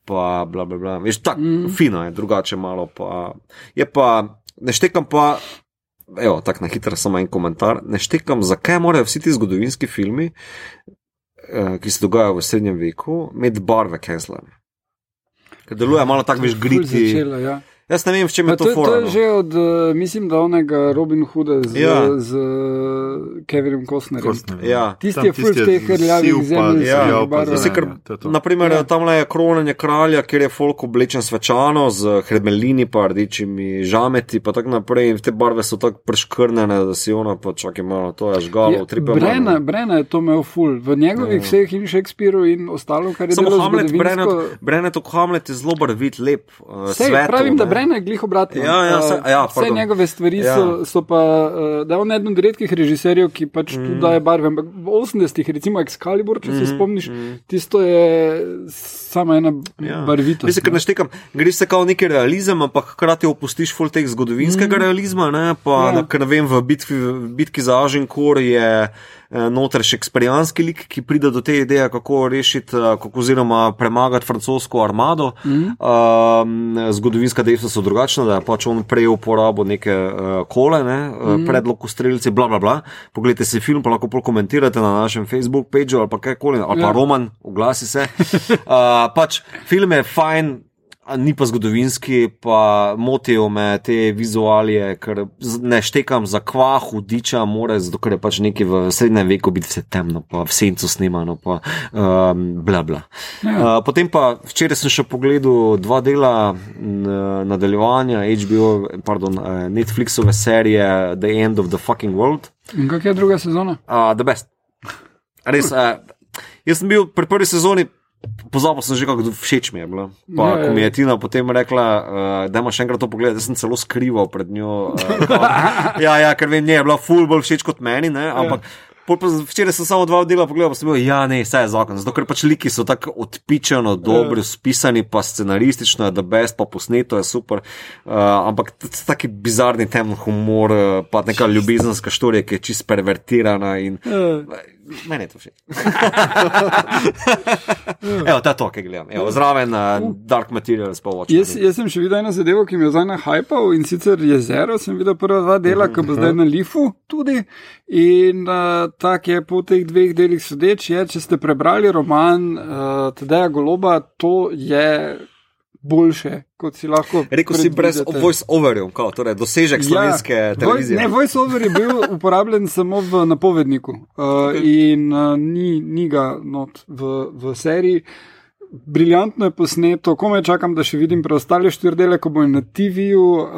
Pa, bla, bla, bla. Veš, tako mm. fino je, drugače malo. Pa, je pa, ne štekam pa, evo, tako na hitro samo en komentar. Ne štekam, zakaj morajo vsi ti zgodovinski filmi, eh, ki se dogajajo v srednjem veku, imeti barve kenslane. Ker deluje malo tako, veš, griti. začelo, ja. Jaz ne vem, Pa je To, to to je no. že od, eh, mislim, da onega Robin Hooda z, Ja. ja. z Kevinom Costnerjem. Kostner, Ja. Tisti Tam je ful teh rjavih siv pa zemeljskih rjav pa barv. zelen, Vse, kar- ja, to je to. Naprimer, Ja. ja. tam je kronanje kralja, kjer je folk oblečen svečano z hremelini, pa rdečimi žameti, pa tako naprej. In te barve so tako preškrnjene, da si ona pa čakaj malo, to je žgalo, Je, tripe Brena, malo. Brena je to imel ful. V njegovih Ja. vseh in Shakespeareu in ostalo, kar je Samo delal Hamlet, Brenet, zgodovinsko- Brenet, Hamlet je zelo barvit, lep, uh, Sej, svetlo. pravim, da ne. Brena je glih obratno. Ja, ja, se- Uh, ja, Vse pardon. njegove stvari Ja. so, so pa, uh, da je on eden od redkih režiserjev, ki pač mm. tu daje barve. Ampak v 80-ih, recimo Excalibur, če se spomniš, tisto je sama ena Ja. barvitost. Veš, ker ne štekam, greš se kao neki realizem, ampak hkrati opustiš full teh zgodovinskega mm. realizma. Ne? Pa, Ja. ker ne vem, v bitki, v bitki za Ažinkor je eh, noter šeksperijanski lik, ki pride do te ideje, kako rešiti, eh, kako oziroma premagati francosko armado. Mm. Um, zgodovinska dejstva so drugačna, da je pač on prej uporabil neke uh, kole, ne? mm. predlog streljci, bla, bla, bla. Poglejte si film, pa lahko pol komentirate na našem Facebook pageu ali pa kajkoli, ali pa Ja. roman, oglasi se. Uh, pač film je fajn. Ni pa zgodovinski, pa motijo me te vizualije, ker ne štekam za kva, hudiča, more, zato ker je pač nekaj v srednjem veku biti vse temno, pa v sencu snemano, pa um, bla bla. Uh, potem pa včeraj sem še pogledal dva dela nadaljevanja HBO, pardon, uh, Netflixove serije The End of the Fucking World. In kak je druga sezona? Uh, the best. Res, uh, jaz sem bil pri prvi sezoni. Pozabil sem že, kako všeč mi je bilo. Pa, Ja, ja. ko mi je Tina potem rekla, uh, da ima še enkrat to pogled, da sem celo skrival pred njo. Uh, ja, ja, ker vem, nje je bila ful bolj všeč kot meni, ne, ampak. pol pa Včeraj sem samo dva dela pogledal, pa sem bil, ja, ne, vse je zakon. Zato, ker pač liki so tako odpičeno, dobro spisani, pa scenaristično da best, pa posneto je super. Uh, ampak taki bizarni temen humor, pa neka ljubezenska štorija, ki je čist pervertirana in Uh, Meni je to všeč. Evo, ta to, ki gledam. Evo, zraven uh, Dark Materials pa watch. Jaz, jaz sem še videl eno zadevo, ki mi je zdaj na hypal in sicer jezero. Sem videl prva dva dela, ki bo zdaj na Lifu tudi. In uh, tak je po teh dveh delih sodeč, je, če ste prebrali roman uh, Tadeja Goloba, to je boljše, kot si lahko. Rekel si brez voice-overjev, torej dosežek slovenske Ja, televizije. Voi- Ne, voiceover je bil uporabljen samo v napovedniku uh, in uh, ni, ni ga not v, v seriji. Briljantno je posneto, komaj čakam, da še vidim preostale štiri dele, ko bojo na TV-ju. Uh,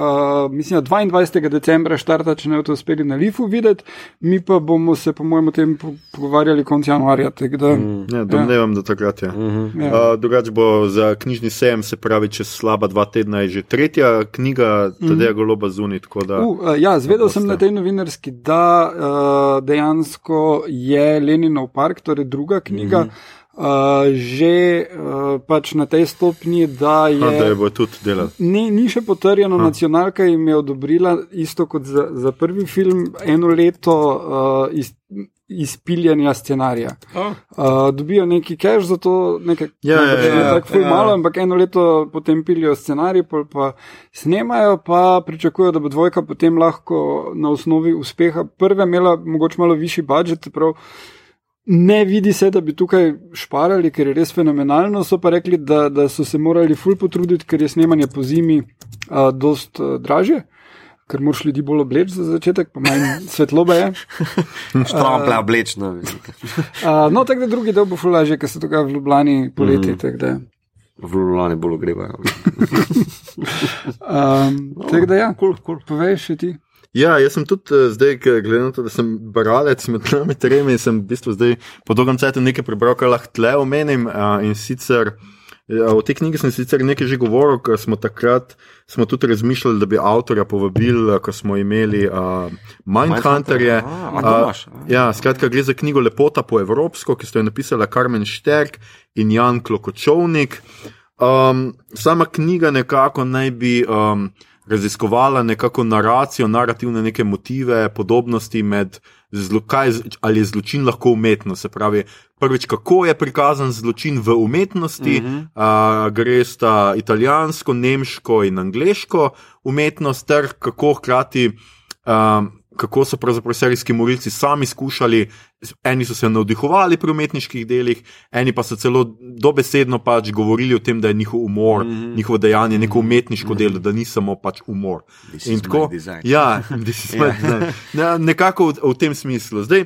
mislim, da 22. decembra štarta, če ne boste uspeli na Lifu videti, mi pa bomo se, po mojem, o tem po- pogovarjali konec januarja. Da, mm. Ja, domnevam, da takrat je. Mhm. ja. Uh, drugač bo za knjižni sejem, se pravi, čez slaba dva tedna je že tretja knjiga Tadeja Goloba zunit. tako da- Uh, uh, ja, zvedel sem na tej novinarski, da uh, dejansko je Leninov park, torej druga knjiga, mm -hmm. Uh, že uh, pač na tej stopni, da je. No, da je bo tudi delal. Ni, ni še potrjeno, nacionalka jim je odobrila, isto kot za, za prvi film, eno leto uh, iz, izpiljanja scenarija. Oh. Uh, dobijo neki cash za to, nekaj Ja, ja, ja, ja, tako ful ja. malo, ampak eno leto potem pilijo scenarij, pol pa snemajo, pa pričakujejo, da bo dvojka potem lahko na osnovi uspeha prve imela mogoče malo višji budžet. Prav, Ne vidi se, da bi tukaj šparali, ker je res fenomenalno. So pa rekli, da, da so se morali ful potruditi, ker je snemanje po zimi uh, dost uh, draže, ker moraš ljudi bolj obleči za začetek, pa manj svetlobe je. Štrample oblečno. Uh, no, tako da drugi del bo ful lažje, ker se dogaja v Ljubljani poleti. Mm -hmm. V Ljubljani bolj ogrevajo. um, tako da ja, Cool, cool. povej še ti. Ja, jaz sem tudi uh, zdaj, glede na to, da sem bralec med nami tremi, sem v bistvu zdaj po dolgem času nekaj prebral, kar lahko tle omenim. Uh, in sicer ja, o tej knjigi sem sicer nekaj že govoril, ker smo takrat smo tudi razmišljali, da bi avtorja povabili, ko smo imeli uh, Mindhunterje. Ja, skratka, gre za knjigo Lepota po evropsko, ki sto jo napisala Karmen Šterk in Jan Klokočovnik. Um, sama knjiga nekako naj bi um, raziskovala nekako naracijo, narativne neke motive, podobnosti med zlo, kaj, ali je zločin lahko umetnost. Se pravi, prvič, kako je prikazan zločin v umetnosti, uh -huh. uh, gre sta italijansko, nemško in angliško umetnost, ter kako hkrati. Um, Kako so pravzaprav serijski morilci sami skušali, eni so se navdihovali pri umetniških delih, eni pa so celo dobesedno pač govorili o tem, da je njihov umor, mm -hmm. njihovo dejanje neko umetniško mm -hmm. delo, da ni samo pač umor. This In tako, ja, design. Ja, nekako v, v tem smislu. Zdaj,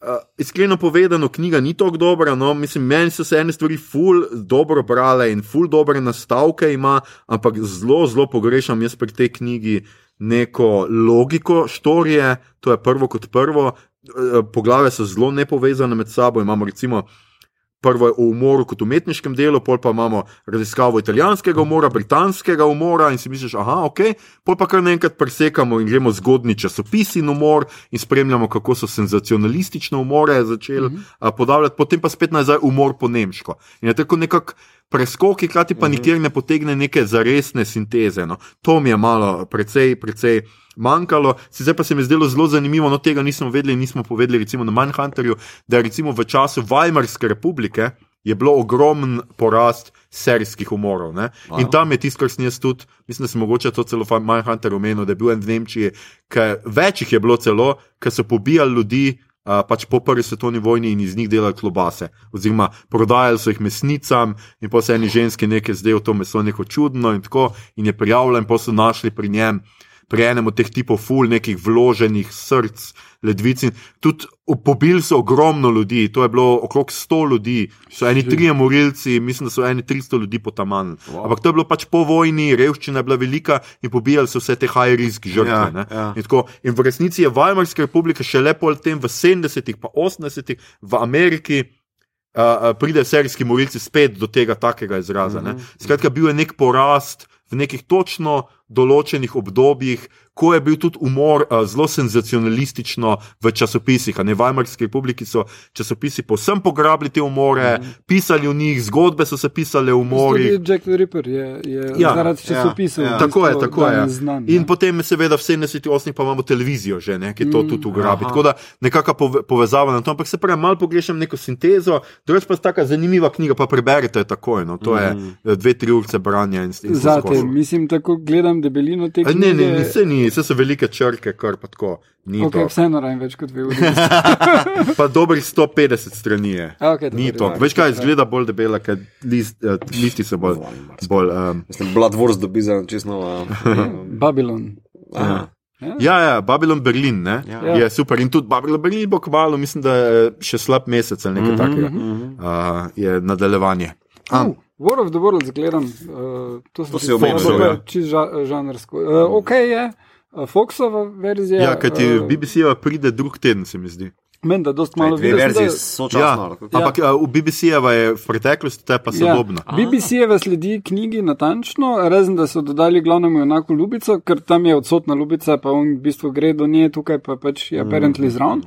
Uh, iskreno povedano, knjiga ni tako dobra. No, mislim, meni so se ene stvari ful dobro brale in ful dobre nastavke ima, ampak zelo, zelo pogrešam jaz pri tej knjigi neko logiko štorije. To je prvo kot prvo. Uh, Poglave so zelo nepovezane med sabo. Imamo recimo prvo je o umoru kot umetniškem delu, pol pa imamo raziskavo italijanskega umora, britanskega umora in si misliš, aha, ok, pol pa kar naenkrat presekamo in gremo zgodni časopis in umor in spremljamo, kako so senzacionalistične umore začeli mm -hmm. podavljati, potem pa spet nazaj umor po nemško. In je tako nekako preskoki, hkrati pa nikjer ne potegne neke zaresne sinteze. No. To mi je malo, precej, precej. Manjkalo, sicer pa se mi je zdelo zelo zanimivo, no tega nismo vedeli, nismo povedali, recimo na Manhunterju, da je recimo v času Weimarske republike je bilo ogromen porast serijskih umorov. Ne? Wow. In tam je tisto, kar sem jaz tudi, mislim, da sem mogoče to celo Manhunter omenil, da je bil en v Nemčiji, ker več jih je bilo celo, ker so pobijali ljudi. Uh, pač po prvi svetovni vojni in iz njih delali klobase, oziroma prodajali so jih mesnicam, in pa se eni ženski nekaj zdaj v to meso neko čudno, in tako, in je prijavljen, pa so našli pri njem pri enem od teh tipov ful, nekih vloženih src, ledvic. Tudi pobili so ogromno ljudi, to je bilo okrog 100 ljudi, so eni trije morilci, mislim, da so eni 300 ljudi potaman. Wow. Ampak to je bilo pač po vojni, revščina je bila velika in pobijali so vse te high risk žrtve. Ja, ne. ja. In, tako, in v resnici je Weimarska republika šele pol tem v 70-ih, pa 80-ih v Ameriki. Uh, pride serijski morilci spet do tega takega izraza. Ne? Skratka, bil je nek porast v nekih točno določenih obdobjih, ko je bil tudi umor uh, zelo senzacionalistično v časopisih. Ne, v Weimarski republiki so časopisi povsem pograbili te umore, mm. pisali o njih, zgodbe so se pisale o umorih. Jack the Ripper je, je Ja, ja, zaradi ja, časopisov. ja. v Tako je, tako je. Znan, In ne. potem, seveda, v 70-ih pa imamo televizijo, že, ne, ki to Mm. tudi ugrabi. Aha. Tako da nekako pove, povezava na to, ampak se pravi, malo pogrešam neko sintezo, drugač pa je tako zanimiva knjiga, pa preberite takoj. No, to je Mm. eh, dve, tri ure branja in, in Zate, mislim, tako gledam debelino te knjige. Ne, ne, vse ni, vse so velike črke, kar pa tako. Ni Okay, vseeno rajem več kot dve uri. Pa dobrih 150 strani je. Okay, Ni to. ja. Veš kaj, izgleda bolj debela, ker list, uh, listi so bolj. bolj um, Mislim, Blood Wars dobi za čisto nova. Babylon. Aha. Ja, ja, Babylon Berlin ne, Ja. ja. je super. In tudi Babylon Berlin bo kmalo, mislim, da je še slab mesec ali nekaj mm -hmm. takega. Mhm. Uh, je nadaljevanje. A, Uh, War of the Worlds gledam. Uh, to To omenil, ja. je čist ža, žanrsko. Uh, ok je, uh, Foxova verzija. ja, kaj ti uh, BBC-ja pride drug teden, se mi zdi. Meni da dost malo Dve videl sem, verzije da- sočasno. Ja, ampak uh, v BBC-jeva je v preteklosti, te pa sodobna. Ja, BBC-jeva sledi knjigi natančno, razen da so dodali glavnemu enako Ljubico, ker tam je odsotna Ljubica, pa on v bistvu gre do nje, tukaj pa pač je apparently zraven.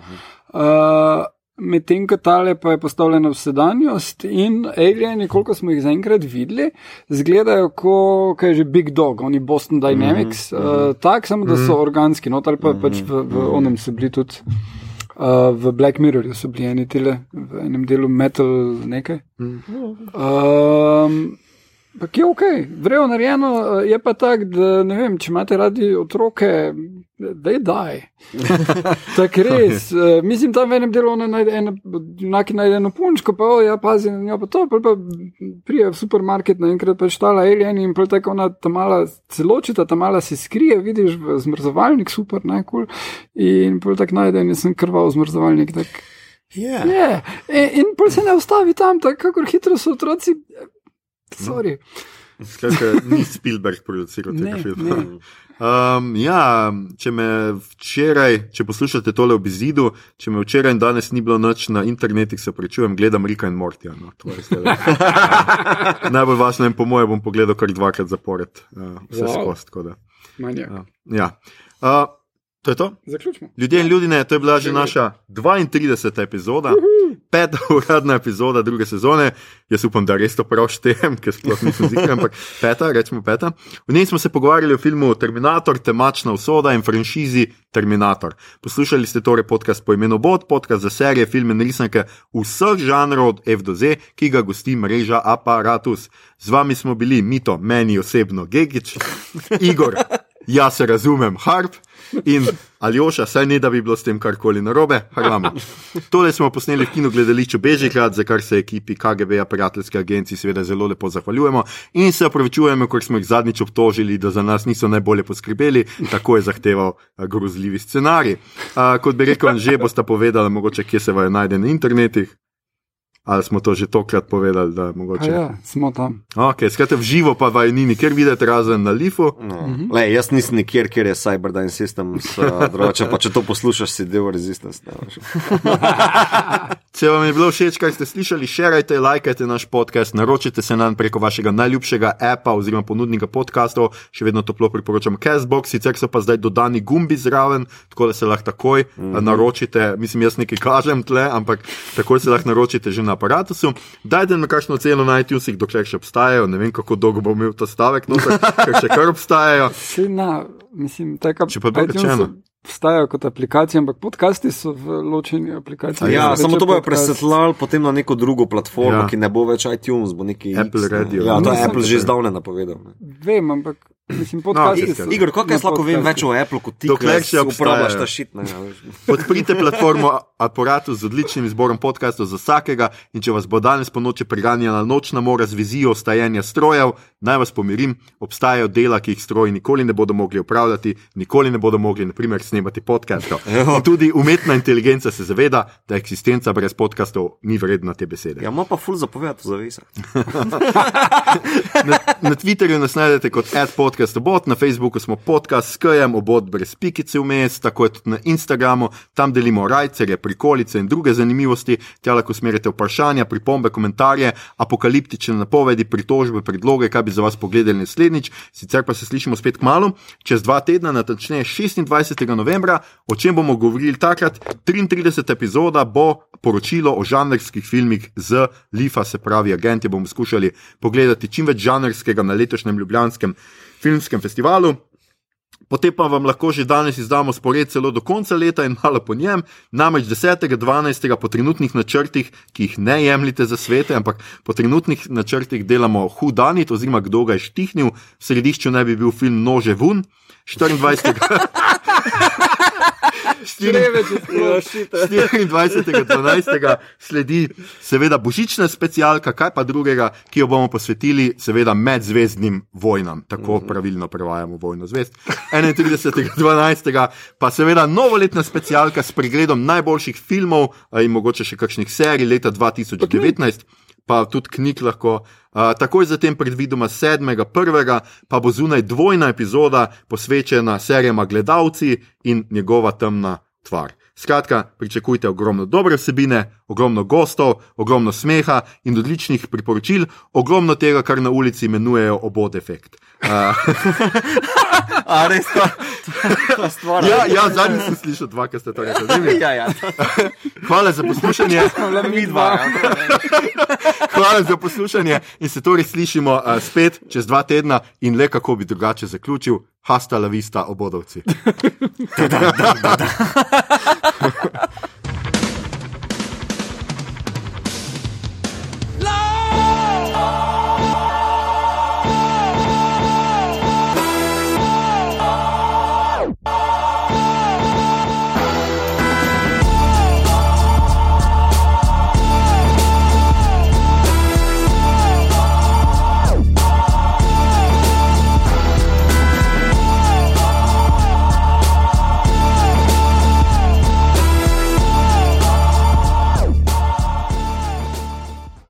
Uh, Medtem ko tale pa je postavljena v sedanjost in alieni, koliko smo jih zaenkrat videli, izgledajo kot je že Big Dog, oni Boston Dynamics, mm -hmm. uh, tako samo da so organski, no ali pa pač v, v onem so bili tudi. Uh, v Black Mirrorju so bili eni tele, v enem delu metal nekaj. Um, Ampak je ok, vrejo narejeno, eh, je pa tako, da ne vem, če imate radi otroke, da je daj. Tako res. eh, Mislim, tam v enem delu ona najde eno, junaki najde eno punčko, pa o, ja, pazi na njo, pa to, pa, pa prije v supermarket naenkrat pač tala alien in prav tako ona ta mala celočita, ta mala se skrije, vidiš v zmrzovalnik, super, najkul. Cool. In prav tako najde in sem krval zmrzovalnik. Tak, Ja. je. In, in pol se ne ustavi tam, tako hitro so otroci. Sorry. Skratka, ni Spielberg produciral tega Ne, filma. ne. Um, ja, če me včeraj, če poslušate tole ob izidu, če me včeraj in danes ni bilo noč na internetu, se prečujem, gledam Rika in Mortija. No, to je zdaj- Najbolj važno in po mojem bom pogledal kar dvakrat zapored, uh, vse Wow. tako da, Manjak. Uh, ja. uh, to je to? Zaključimo. Ljudje in ljudje, to je bila že naša 32. epizoda, peta uradna epizoda druge sezone. Jaz upam, da res to prav štejem, ker sploh nisem zikran, ampak peta, rečemo peta. V njej smo se pogovarjali o filmu Terminator, temačna usoda in franšizi Terminator. Poslušali ste torej podcast po imenu Bot, podcast za serije, filme in risanke vseh žanrov od F do Z, ki ga gosti mreža Apparatus. Z vami smo bili Mito, meni osebno Gegič, Igor, jaz se razumem, Harp in Aljoša, saj ne da bi bilo s tem karkoli narobe, haramo. Tole smo posneli v kinu gledališču Bežigrad, za kar se ekipi KGB-ja, prijateljske agencije, seveda zelo lepo zahvaljujemo in se opravičujemo, ker smo jih zadnjič obtožili, da za nas niso najbolje poskrbeli, tako je zahteval a, grozljivi scenarij. A, kot bi rekel, že boste povedali, mogoče kje se vajo najde na internetih. Ali smo to že tokrat povedali, da A mogoče. ja, smo tam. Ok, skratka, v živo pa vaj ni nikjer videti, razen na lifu. No. Le, jaz nisem nikjer, kjer je Cyberdyne Systems, uh, drugače pa če to poslušaš, si del Resistance. Če vam je bilo všeč, kaj ste slišali, širite, lajkajte naš podcast, naročite se nam preko vašega najljubšega appa oziroma ponudnika podkastov, še vedno toplo priporočam Castbox, sicer so pa zdaj dodani gumbi zraven, tako da se lahko takoj mm -hmm. naročite. Mislim, jaz nekaj kažem tle, ampak takoj se lahko naročite že na aparatusu. Dajte nam kakšno ceno na iTunesih, dokler še obstajajo, ne vem kako dolgo bom imel ta stavek, no, ker še kar obstajajo. Vsi na, mislim, tako Če pa bilo rečeno. Vstajajo kot aplikacije, ampak podcasti so v ločeni aplikaciji. Ja, Se samo to bojo presetlali potem na neko drugo platformo, Ja. ja. ki ne bo več iTunes, bo neki Apple X, ne. Radio. Ja, to je Apple že zdavne napovedal. Ne. Vem, ampak Mislim, podcasti No, so. Igor, kako jaz lahko vem več o Apple kot ti, Dokler ki še uporabljaš ta šit? Ne, veš. Podprite platformo Apparatu z odličnim izborom podkastov za vsakega in če vas bo danes po noči preganjala nočna mora z vizijo stajenja strojev, naj vas pomirim, obstajajo dela, ki jih stroji nikoli ne bodo mogli upravljati, nikoli ne bodo mogli, naprimer, snemati podkastov. In tudi umetna inteligenca se zaveda, da eksistenca brez podkastov ni vredna te besede. Ja, ima pa ful zapovedati v zavesah. Na, na Twitterju nas najdete kot adpodcastobot, na Facebooku smo podcast s KM, obot brez pikice vmes, tako je tudi na Instagramu, tam delimo rajcerje, prikolice in druge zanimivosti, tja lahko smerite vprašanja, pripombe, komentarje, apokaliptične napovedi, pritožbe, predloge, kaj bi za vas pogledali naslednjič. Sicer pa se slišimo spet k malu, čez dva tedna, natančneje 26. novembra, o čem bomo govorili takrat. 33. epizoda bo poročilo o žanrskih filmih z Lifa, se pravi, agenti bomo skušali pogledati čim več žanrskega na letošnjem Ljubljanskem filmskem festivalu. Potem pa vam lahko že danes izdamo spored celo do konca leta in malo po njem, namreč 10.12. po trenutnih načrtih, ki jih ne jemljite za svete, ampak po trenutnih načrtih delamo Hudanit, oziroma kdo ga je štihnil, v središču naj bi bil film Nože Vun, 24. 24.12. sledi seveda božična specialka, kaj pa drugega, ki jo bomo posvetili seveda medzvezdnim vojnam, tako pravilno prevajamo vojno zvest. 31.12. pa seveda novoletna specialka s pregledom najboljših filmov in mogoče še kakšnih serij leta 2019. Pa tudi knjig lahko. Uh, takoj zatem, predvidoma 7.1., pa bo zunaj dvojna epizoda posvečena serijama Gledalci in njegova temna tvar. Skratka, pričakujte ogromno dobre vsebine, ogromno gostov, ogromno smeha in odličnih priporočil, ogromno tega, kar na ulici imenujejo obod efekt. Uh, A res ta, ta stvar. ja, ja zadnjič sem slišal dva, ki ste to rekli. Ja, ja. Hvala za poslušanje. Mi dva. ja. Hvala za poslušanje in se torej slišimo uh, spet čez dva tedna in le kako bi drugače zaključil. Hasta la vista, obodovci. Da, da, da, da.